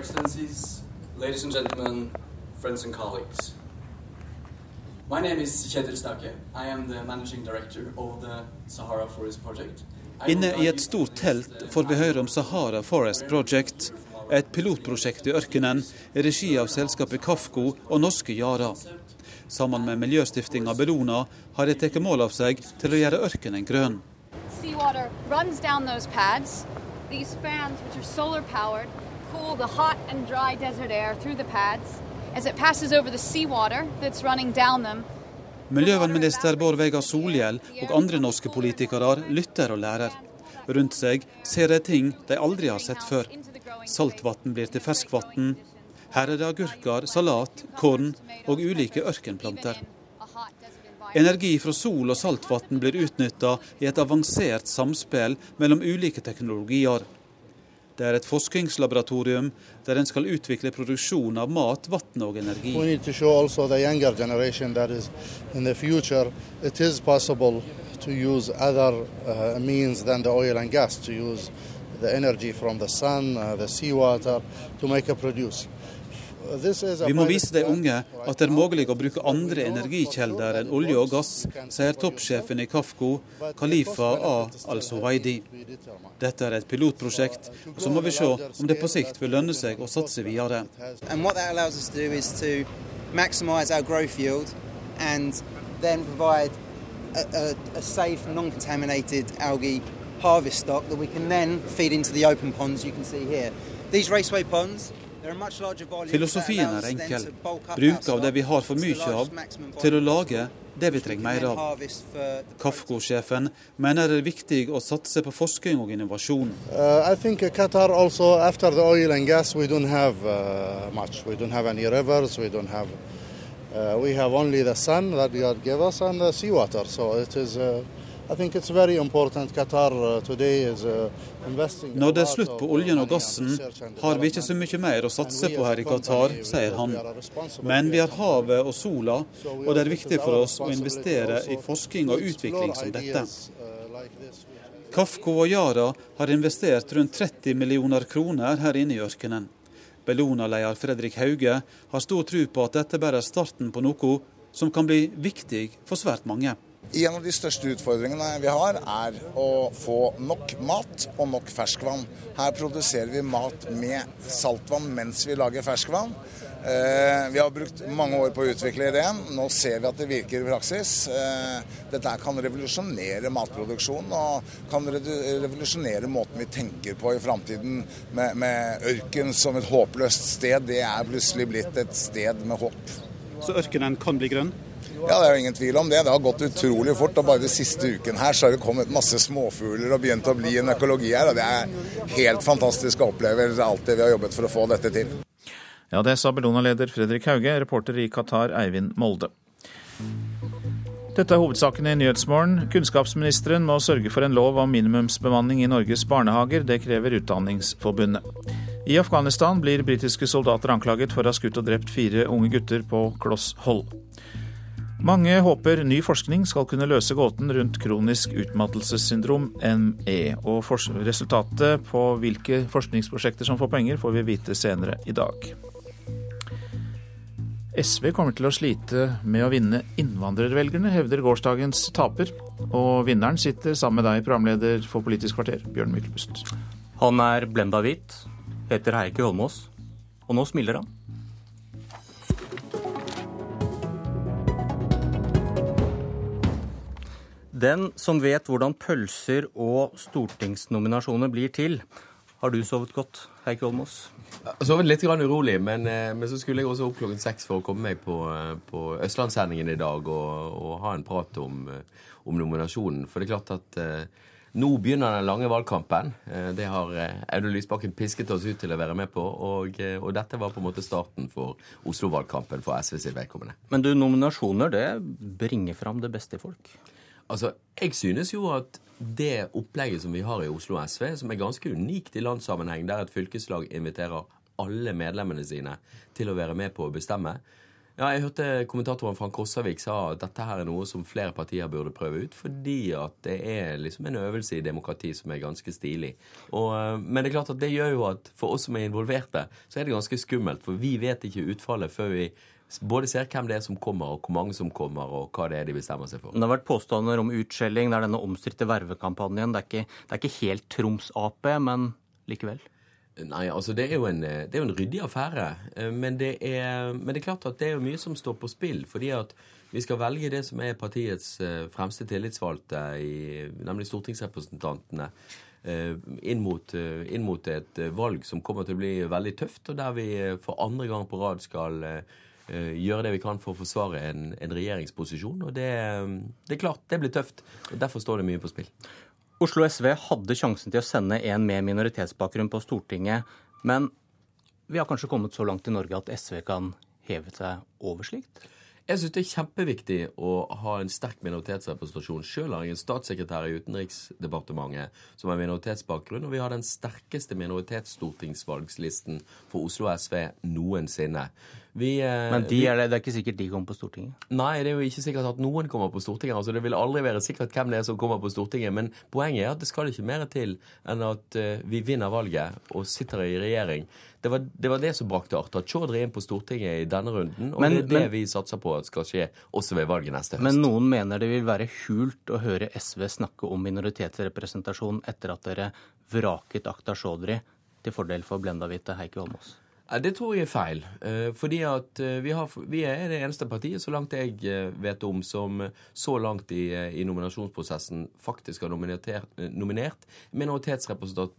ladies and gentlemen, friends and colleagues. My name is Kjetil Stake. I am the managing director of the Sahara Forest Project. Inne i et stort telt får vi høre om Sahara Forest Project, et pilotprosjekt i ørkenen i regi av selskapet Kafko og norske Yara. Sammen med miljøstiftinga Bellona har de tatt mål av seg til å gjøre ørkenen grønn. Seawater runs down those pads. These fans, which are solar powered, cool the hot and dry desert air through the pads. Miljøvernminister Bård Vegar Solhjell og andre norske politikere lytter og lærer. Rundt seg ser de ting de aldri har sett før. Saltvann blir til ferskvann. Her er det agurker, salat, korn og ulike ørkenplanter. Energi fra sol og saltvann blir utnytta i et avansert samspill mellom ulike teknologier. Det er et forskningslaboratorium der en skal utvikle produksjon av mat, vann og energi. to use other uh, means than the oil and gas, to use the energy from the sun, uh, the seawater, to make a produce. Vi må vise de unge at det er mulig å bruke andre energikjelder enn olje og gass, sier toppsjefen i Kafko, Khalifa A. al-Suwaidi. Dette er et pilotprosjekt, og så må vi se om det på sikt vil lønne seg å satse videre. harvest stock that we can then feed into the open ponds you can see here. These raceway ponds Filosofien er enkel. Bruk av det vi har for mye av, til å lage det vi trenger mer av. Kafko-sjefen mener det er viktig å satse på forskning og innovasjon. Uh, Qatar also, after the oil and gas, we don't have uh, much. We don't have any rivers. We don't have. Uh, we have only the sun Uh, Når det er slutt på oljen og gassen, har vi ikke så mye mer å satse på her i Qatar, sier han. Men vi har havet og sola, og det er viktig for oss å investere i forskning og utvikling som dette. Kafko og Yara har investert rundt 30 millioner kroner her inne i ørkenen. Bellona-leder Fredrik Hauge har stor tro på at dette bare er starten på noe som kan bli viktig for svært mange. En av de største utfordringene vi har, er å få nok mat og nok ferskvann. Her produserer vi mat med saltvann mens vi lager ferskvann. Eh, vi har brukt mange år på å utvikle ideen. Nå ser vi at det virker i praksis. Eh, dette kan revolusjonere matproduksjonen og kan revolusjonere måten vi tenker på i framtiden. Med, med ørken som et håpløst sted. Det er plutselig blitt et sted med håp. Så ørkenen kan bli grønn? Ja, det er jo ingen tvil om det. Det har gått utrolig fort. og Bare de siste uken her så har det kommet masse småfugler og begynt å bli en økologi her. og Det er helt fantastisk å oppleve alt det vi har jobbet for å få dette til. Ja, det sa Bellona-leder Fredrik Hauge, reporter i Qatar Eivind Molde. Dette er hovedsakene i Nyhetsmorgen. Kunnskapsministeren må sørge for en lov om minimumsbemanning i Norges barnehager. Det krever Utdanningsforbundet. I Afghanistan blir britiske soldater anklaget for å ha skutt og drept fire unge gutter på kloss hold. Mange håper ny forskning skal kunne løse gåten rundt kronisk utmattelsessyndrom, ME. Og resultatet på hvilke forskningsprosjekter som får penger, får vi vite senere i dag. SV kommer til å slite med å vinne innvandrervelgerne, hevder gårsdagens taper. Og vinneren sitter sammen med deg, programleder for Politisk kvarter, Bjørn Myklebust. Han er blenda hvit, heter Heikki Holmås, og nå smiler han. Den som vet hvordan pølser og stortingsnominasjoner blir til. Har du sovet godt, Heikki Holmås? Sovet litt grann urolig, men, eh, men, så skulle jeg også opp klokken seks for å komme meg på, eh, på Østlandssendingen i dag og, og, ha en prat om, eh, om, nominasjonen. For det er klart at eh, nå begynner den lange valgkampen. Det har Audun Lysbakken pisket oss ut til å være med på. Og, og dette var på en måte starten for Oslo-valgkampen for SV sitt vedkommende. Men du, nominasjoner det bringer fram det beste i folk? Altså, jeg synes jo at det opplegget som vi har i Oslo SV, som er ganske unikt i landssammenheng, der et fylkeslag inviterer alle medlemmene sine til å være med på å bestemme ja, Jeg hørte kommentatoren Frank Rossavik sa at dette her er noe som flere partier burde prøve ut, fordi at det er liksom en øvelse i demokrati som er ganske stilig. Og, men det er klart at det gjør jo at for oss som er involverte, så er det ganske skummelt. For vi vet ikke utfallet før vi både ser hvem det er som kommer, og hvor mange som kommer, og hva det er de bestemmer seg for. Det har vært påstander om utskjelling. Det er denne omstridte vervekampanjen. Det er ikke, det er ikke helt Troms-Ap, men likevel? Nei, altså det er jo en, det er en ryddig affære. Eh, men det, er, men det, er, klart at det er jo mye som står på spill. fordi at vi skal velge det som er partiets eh, fremste tillitsvalgte, i, nemlig stortingsrepresentantene. Eh, inn mot, inn mot, et valg som kommer til å bli veldig tøft, og der vi for andre gang på rad skal Eh, gjøre det vi kan for å forsvare en, en regjeringsposisjon. Og det, det, er klart, det blir tøft. og Derfor står det mye på spill. Oslo SV hadde sjansen til å sende en med minoritetsbakgrunn på Stortinget, men vi har kanskje kommet så langt i Norge at SV kan heve seg over slikt? Jeg syns det er kjempeviktig å ha en sterk minoritetsrepresentasjon. Sjøl har jeg en statssekretær i Utenriksdepartementet som har minoritetsbakgrunn, og vi har den sterkeste minoritetsstortingsvalgslisten for Oslo SV noensinne. Vi, eh, Men de er det, det, er ikke sikkert de kommer på Stortinget? Nei, det er jo ikke sikkert at noen kommer på Stortinget. altså Det vil aldri være sikkert hvem det er som kommer på Stortinget. Men poenget er at det skal ikke mer til enn at uh, vi vinner valget og sitter i regjering. Det var, det var det, som brakte Arta Chaudhry inn på Stortinget i denne runden. Og men, det er det men, vi satser på at skal skje også ved valget neste høst. Men noen mener det vil være hult å høre SV snakke om minoritetsrepresentasjon etter at dere vraket Akta Chaudhry til fordel for blendahvite Heikki Holmås? Det tror jeg er feil. Eh, fordi at eh, vi, har, vi, er det eneste partiet, så langt jeg eh, vet om, som så langt i, i nominasjonsprosessen faktisk har nominert, minoritetsrepresentant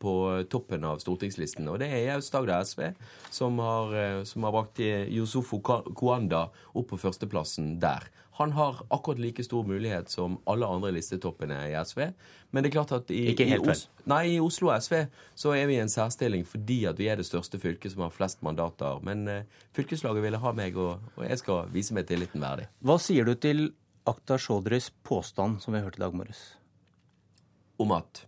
på toppen av stortingslisten. Og det er Aust-Agder SV som har, som har brakt Yusufo Kuanda opp på førsteplassen der. Han har akkurat like stor mulighet som alle andre listetoppene i SV. Men det er klart at i, i, Os nei, i Oslo SV så er vi i en særstilling fordi at vi er det største fylket som har flest mandater. Men eh, fylkeslaget ville ha meg, og, og, jeg skal vise meg tilliten verdig. Hva sier du til Akhtar Chaudhrys påstand som vi hørte i dag morges? Om at?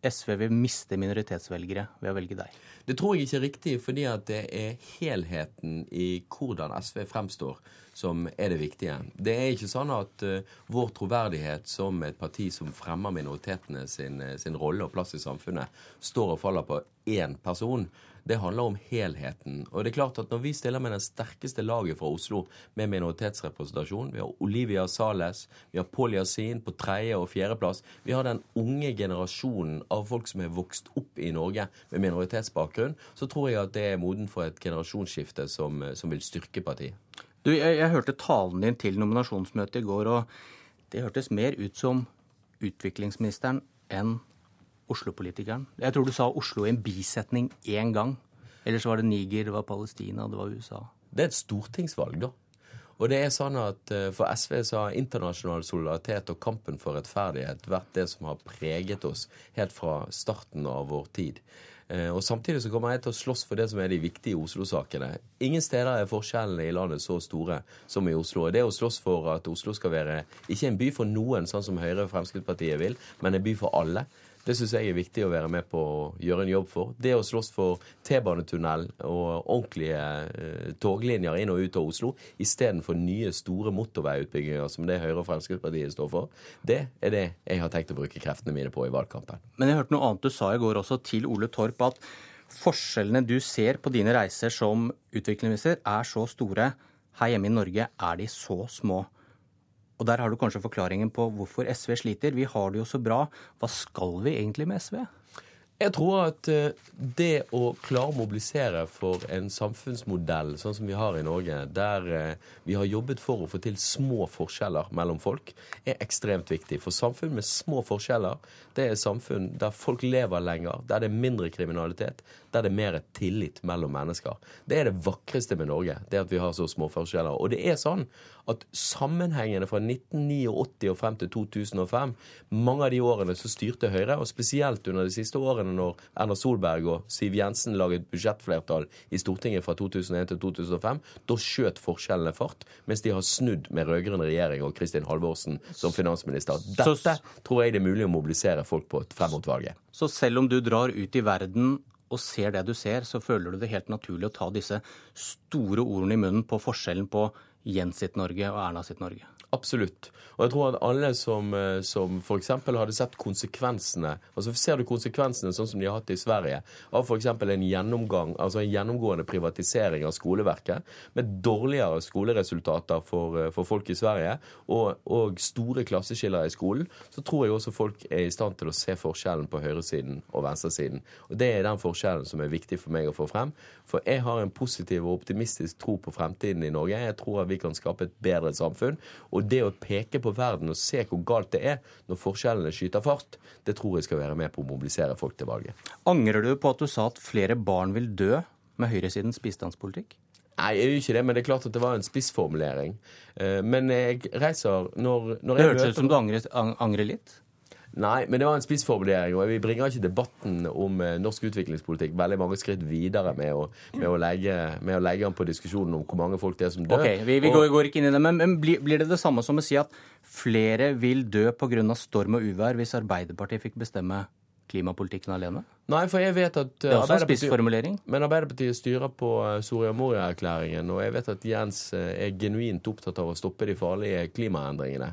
SV vil miste minoritetsvelgere ved å velge deg. Det tror jeg ikke er riktig, fordi at det er helheten i hvordan SV fremstår som er det viktige. Det er ikke sånn at uh, vår troverdighet som et parti som fremmer minoritetene sin, eh, sin rolle og plass i samfunnet, står og faller på én person. Det handler om helheten. Og det er klart at Når vi stiller med den sterkeste laget fra Oslo med minoritetsrepresentasjon Vi har Olivia Sales, vi har Paul Yasin på tredje- og fjerdeplass. Vi har den unge generasjonen av folk som er vokst opp i Norge med minoritetsbakgrunn. Så tror jeg at det er moden for et generasjonsskifte som, som vil styrke partiet. Du, jeg, jeg hørte talen din til nominasjonsmøtet i går, og det hørtes mer ut som utviklingsministeren enn Oslo-politikeren. Jeg tror du sa Oslo i en bisetning én gang. Ellers var det Niger, det var Palestina, det var USA. Det er et stortingsvalg, da. Og det er sånn at eh, For SV så har internasjonal solidaritet og kampen for rettferdighet vært det som har preget oss helt fra starten av vår tid. Eh, og Samtidig så kommer jeg til å slåss for det som er de viktige Oslo-sakene. Ingen steder er forskjellene i landet så store som i Oslo. Det å slåss for at Oslo skal være ikke en by for noen, sånn som Høyre og Fremskrittspartiet vil, men en by for alle. Det syns jeg er viktig å være med på å gjøre en jobb for. Det å slåss for T-banetunnel og ordentlige eh, toglinjer inn og ut av Oslo istedenfor nye, store motorveiutbygginger som det Høyre og Fremskrittspartiet står for, det er det jeg har tenkt å bruke kreftene mine på i valgkampen. Men jeg hørte noe annet du sa i går også til Ole Torp, at forskjellene du ser på dine reiser som utviklingsminister, er så store. Her hjemme i Norge er de så små. Og der har du kanskje forklaringen på hvorfor SV sliter. Vi har det jo så bra. Hva skal vi egentlig med SV? Jeg tror at eh, det å klare å mobilisere for en samfunnsmodell sånn som vi har i Norge, der eh, vi har jobbet for å få til små forskjeller mellom folk, er ekstremt viktig. For samfunn med små forskjeller, det er samfunn der folk lever lenger, der det er mindre kriminalitet, der det er mer tillit mellom mennesker. Det er det vakreste med Norge, det at vi har så små forskjeller. Og det er sånn at sammenhengene fra 1989 og frem til 2005, mange av de årene så styrte Høyre, og spesielt under de siste årene når Erna Solberg og Siv Jensen laget budsjettflertall i Stortinget fra 2001 til 2005, da skjøt forskjellene fart, mens de har snudd med rød-grønn regjering og Kristin Halvorsen som finansminister. Dette tror jeg det er mulig å mobilisere folk på frem mot valget. Så selv om du drar ut i verden og ser det du ser, så føler du det helt naturlig å ta disse store ordene i munnen på forskjellen på Jens sitt Norge og Erna sitt Norge. Absolutt. Og jeg tror at alle som, eh, som f.eks. hadde sett konsekvensene altså Ser du konsekvensene sånn som de har hatt i Sverige, av f.eks. en gjennomgang, altså en gjennomgående privatisering av skoleverket, med dårligere skoleresultater for, eh, for folk i Sverige, og, og, store klasseskiller i skolen, så tror jeg også folk er i stand til å se forskjellen på høyresiden og venstresiden. Og Det er den forskjellen som er viktig for meg å få frem. For jeg har en positiv og optimistisk tro på fremtiden i Norge. Jeg tror at vi kan skape et bedre samfunn. Og det å peke på verden og se hvor galt det er når forskjellene skyter fart, det tror jeg skal være med på å mobilisere folk til valget. Angrer du på at du sa at flere barn vil dø med høyresidens bistandspolitikk? Nei, jeg gjør ikke det, men det er klart at det var en spissformulering. Eh, men jeg reiser når, når Det hørtes ut som du angrer, angrer litt? Nei, men det var en spissformulering, og vi bringer ikke debatten om eh, norsk utviklingspolitikk veldig mange skritt videre med å, med å, legge, med å legge an på diskusjonen om hvor mange folk det er som dør. Ok, Vi, vi går, går, ikke inn i det, men, men blir, blir, det det samme som å si at flere vil dø pga. storm og uvær hvis Arbeiderpartiet fikk bestemme klimapolitikken alene? Nei, for jeg vet at Det er også en spissformulering. Men Arbeiderpartiet styrer på eh, Soria Moria-erklæringen, og jeg vet at Jens eh, er genuint opptatt av å stoppe de farlige klimaendringene.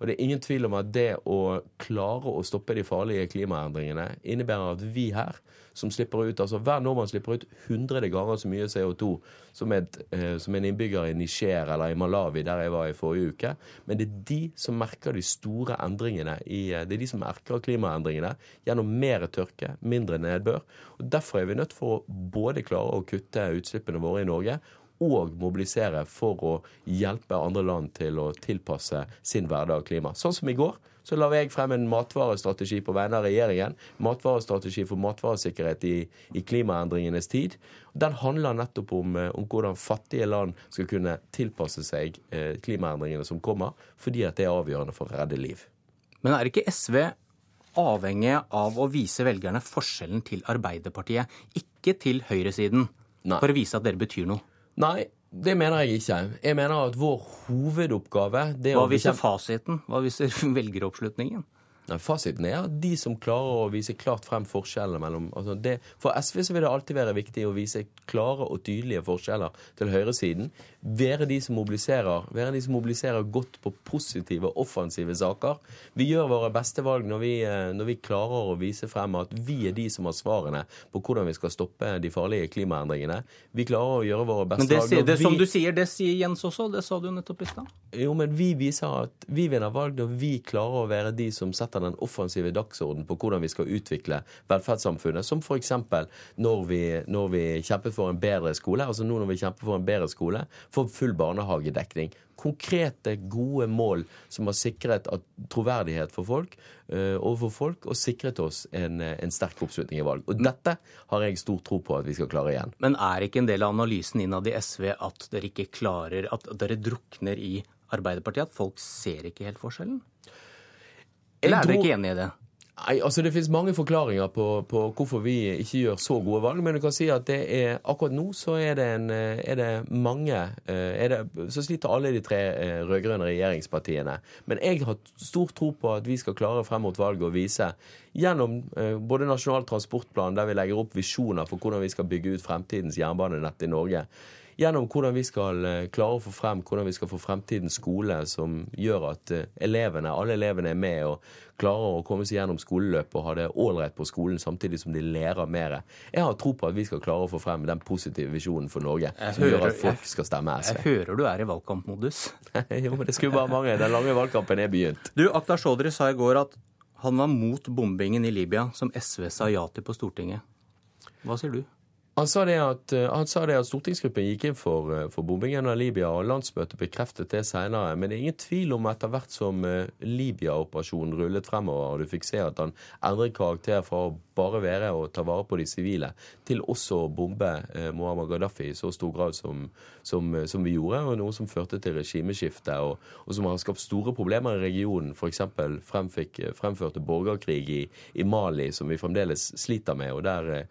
Og det er ingen tvil om at det å klare å stoppe de farlige klimaendringene innebærer at vi her, som slipper ut altså Hver nordmann slipper ut 100 ganger så mye CO2 som, et, eh, som en innbygger i Niger eller i Malawi, der jeg var i forrige uke. Men det er de som merker de store endringene i, eh, Det er de som merker klimaendringene gjennom mer tørke, mindre nedbør. Og Derfor er vi nødt for å både klare å kutte utslippene våre i Norge og mobilisere for å hjelpe andre land til å tilpasse sin hverdag klima. Sånn som i går så la jeg frem en matvarestrategi på vegne av regjeringen. Matvarestrategi for matvaresikkerhet i, i klimaendringenes tid. Den handler nettopp om, eh, om, hvordan fattige land skal kunne tilpasse seg eh, klimaendringene som kommer, fordi at det er avgjørende for å redde liv. Men er ikke SV avhengig av å vise velgerne forskjellen til Arbeiderpartiet, ikke til høyresiden, Nei. for å vise at dere betyr noe? Nei, det mener jeg ikke. Jeg mener at vår hovedoppgave Hva viser fasiten? Hva viser velgeroppslutningen? Fasiten er at de som klarer å vise klart frem forskjellene mellom altså det, For SV så vil det alltid være viktig å vise klare og tydelige forskjeller til høyresiden. Være de som mobiliserer, være de som mobiliserer godt på positive, offensive saker. Vi gjør våre beste valg når vi, eh, når vi klarer å vise frem at vi er de som har svarene på hvordan vi skal stoppe de farlige klimaendringene. Vi klarer å gjøre våre beste valg. Men det, det, som du sier, det sier Jens også. Det sa du nettopp i stad. Jo, men vi viser at vi vinner valg når vi klarer å være de som setter den offensive dagsorden på hvordan vi skal utvikle velferdssamfunnet. Som f.eks. Når, vi, når vi kjemper for en bedre skole. Altså nå når vi kjemper for en bedre skole, for full barnehagedekning. Konkrete, gode mål som har sikret troverdighet for folk, uh, overfor folk, og sikret oss en, en sterk oppslutning i valg. Og dette har jeg stor tro på at vi skal klare igjen. Men er ikke en del av analysen innad i SV at dere ikke klarer, at dere drukner i Arbeiderpartiet? At folk ser ikke helt forskjellen? Eller er dere ikke enig i det? Nei, altså Det finnes mange forklaringer på, på, hvorfor vi ikke gjør så gode valg. Men du kan si at det er, akkurat nå så er det, en, er det mange er det, Så sliter alle de tre rød-grønne regjeringspartiene. Men jeg har stor tro på at vi skal klare frem mot valget å vise gjennom både Nasjonal transportplan, der vi legger opp visjoner for hvordan vi skal bygge ut fremtidens jernbanenett i Norge gjennom hvordan vi skal eh, klare å få frem hvordan vi skal få fremtidens skole som gjør at eh, elevene, alle elevene er med og klarer å komme seg gjennom skoleløpet og ha det ålreit på skolen samtidig som de lærer mer. Jeg har tro på at vi skal klare å få frem den positive visjonen for Norge jeg som hører, gjør at folk skal stemme SV. Jeg hører du er i valgkampmodus. jo, men det skulle bare mange. Den lange valgkampen er begynt. Du, Akhtar Chaudhry sa i går at han var mot bombingen i Libya, som SV sa ja til på Stortinget. Hva sier du? Han sa, at, eh, han sa, det at, stortingsgruppen gikk inn for, eh, for bombingen av Libya, og landsmøtet bekreftet det senere. Men det er ingen tvil om etter hvert som eh, Libya-operasjonen rullet fremover, og du fikk se at han endret karakter fra å bare være å ta vare på de sivile, til også å bombe Muammar Gaddafi i så stor grad som, som, som, vi gjorde, og noe som førte til regimeskifte, og, og som har skapt store problemer i regionen. F.eks. fremførte borgerkrig i, i, Mali, som vi fremdeles sliter med, og der,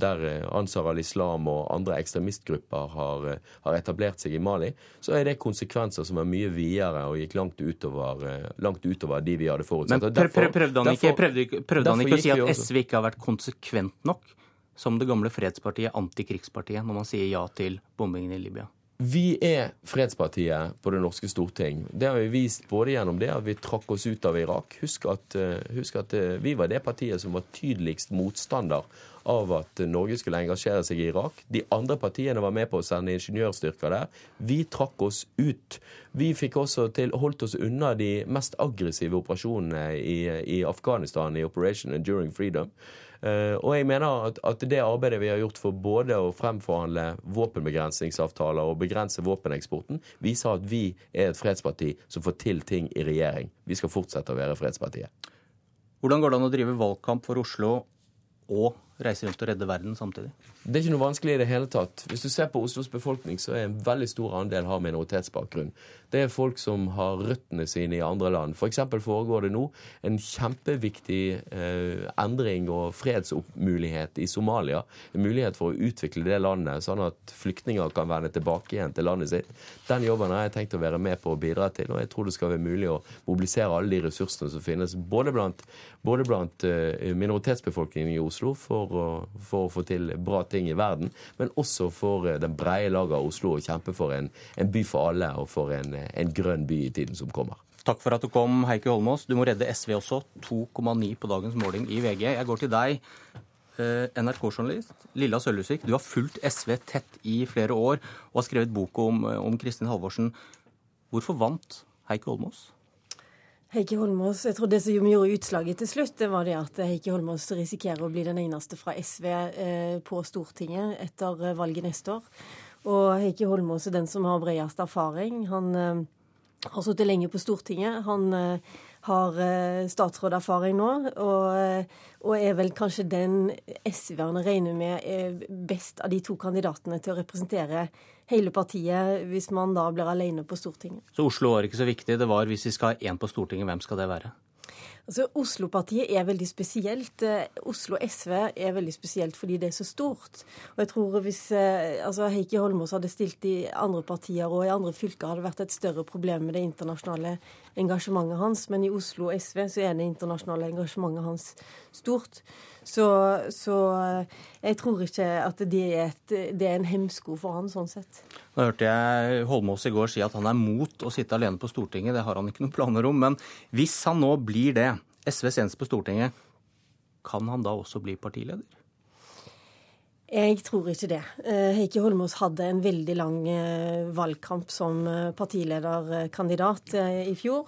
der Ansar al-Islam og andre ekstremistgrupper har, har, etablert seg i Mali, så er det konsekvenser som er mye videre og gikk langt utover, langt utover de vi hadde forutsett. Men derfor, prøvde han ikke, prøvde, prøvde han ikke å si at SV ikke har vært konsekvent nok som det gamle fredspartiet, antikrigspartiet, når man sier ja til bombingen i Libya? Vi er fredspartiet på det norske storting. Det har vi vist både gjennom det at vi trakk oss ut av Irak. Husk at, eh, husk at eh, vi var det partiet som var tydeligst motstander av at Norge skulle engasjere seg i Irak. De andre partiene var med på å sende ingeniørstyrker der. Vi trakk oss ut. Vi fikk også til, holdt oss unna de mest aggressive operasjonene i, i Afghanistan i Operation Enduring Freedom. Uh, og jeg mener at, at, det arbeidet vi har gjort for både å fremforhandle våpenbegrensningsavtaler og begrense våpeneksporten, viser at vi er et fredsparti som får til ting i regjering. Vi skal fortsette å være fredspartiet. Hvordan går det an å drive valgkamp for Oslo og reise rundt og redde verden samtidig? Det er ikke noe vanskelig i det hele tatt. Hvis du ser på Oslos befolkning, så er en veldig stor andel har minoritetsbakgrunn. Det er folk som har røttene sine i andre land. F.eks. foregår det nå en kjempeviktig eh, endring og fredsmulighet i Somalia. En mulighet for å utvikle det landet, sånn at flyktninger kan vende tilbake igjen til landet sitt. Den jobben har jeg tenkt å være med på å bidra til, og jeg tror det skal være mulig å mobilisere alle de ressursene som finnes, både blant, både blant eh, minoritetsbefolkningen i Oslo for å, for å få til bra ting i verden, men også for eh, den breie laget av Oslo å kjempe for en, en by for alle og for en, en grønn by i tiden som kommer. Takk for at du kom, Heikki Holmås. Du må redde SV også. 2,9 på dagens måling i VG. Jeg går til deg, eh, NRK-journalist Lilla Sølvhusvik. Du har fulgt SV tett i flere år og har skrevet bok om, om Kristin Halvorsen. Hvorfor vant Heikki Holmås? Heikki Holmås, jeg tror Det som gjorde utslaget til slutt, det var det at Heikki Holmås risikerer å bli den eneste fra SV eh, på Stortinget etter eh, valget neste år. Og Heikki Holmås er den som har bredest erfaring. Han eh, har sittet lenge på Stortinget. Han har statsråderfaring nå, og, og, er vel kanskje den SV-erne regner med er best av de to kandidatene til å representere hele partiet hvis man da blir alene på Stortinget. Så Oslo var ikke så viktig. Det var hvis vi skal ha én på Stortinget, hvem skal det være? Altså, Oslo-partiet er veldig spesielt. Eh, Oslo SV er veldig spesielt fordi det er så stort. Og jeg tror hvis eh, altså, Heikki Holmås hadde stilt i andre partier og i andre fylker, hadde det vært et større problem med det internasjonale engasjementet hans. Men i Oslo SV så er det internasjonale engasjementet hans stort. Så, så eh, jeg tror ikke at det er, et, det er en hemsko for han sånn sett. Nå hørte jeg Holmås i går si at han er mot å sitte alene på Stortinget. Det har han ikke noen planer om. Men hvis han nå blir det, SVs eneste på Stortinget, kan han da også bli partileder? Jeg tror ikke det. Eh, Heikki Holmås hadde en veldig lang eh, valgkamp som eh, partilederkandidat i fjor.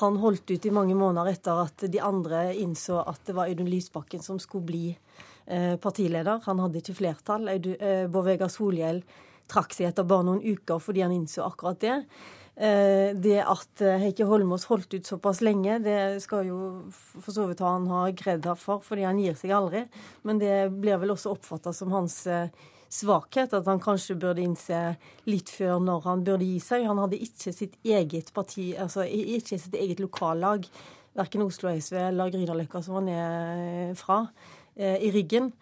Han holdt ut i mange måneder etter at de andre innså at det var Audun Lysbakken som skulle bli partileder. Han hadde ikke flertall. Bård Vegar Solhjell trakk seg etter bare noen uker fordi han innså akkurat det. Eh, det at eh, Heikki Holmås holdt ut såpass lenge, det skal jo for så vidt han ha kred for, fordi han gir seg aldri. Men det blir vel også oppfatta som hans eh, svakhet, at han kanskje burde innse litt før når han burde gi seg. Han hadde ikke sitt eget parti, altså ikke sitt eget lokallag verken Oslo SV eller Grünerløkka som han er fra, i ryggen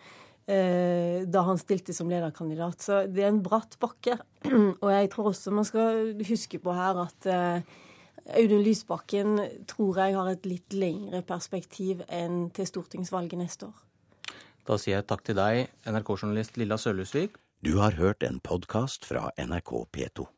da han stilte som lederkandidat. Så det er en bratt bakke. Og jeg tror også man skal huske på her at Audun Lysbakken tror jeg har et litt lengre perspektiv enn til stortingsvalget neste år. Da sier jeg takk til deg, NRK-journalist Lilla Sølhusvik. Du har hørt en podkast fra NRK P2.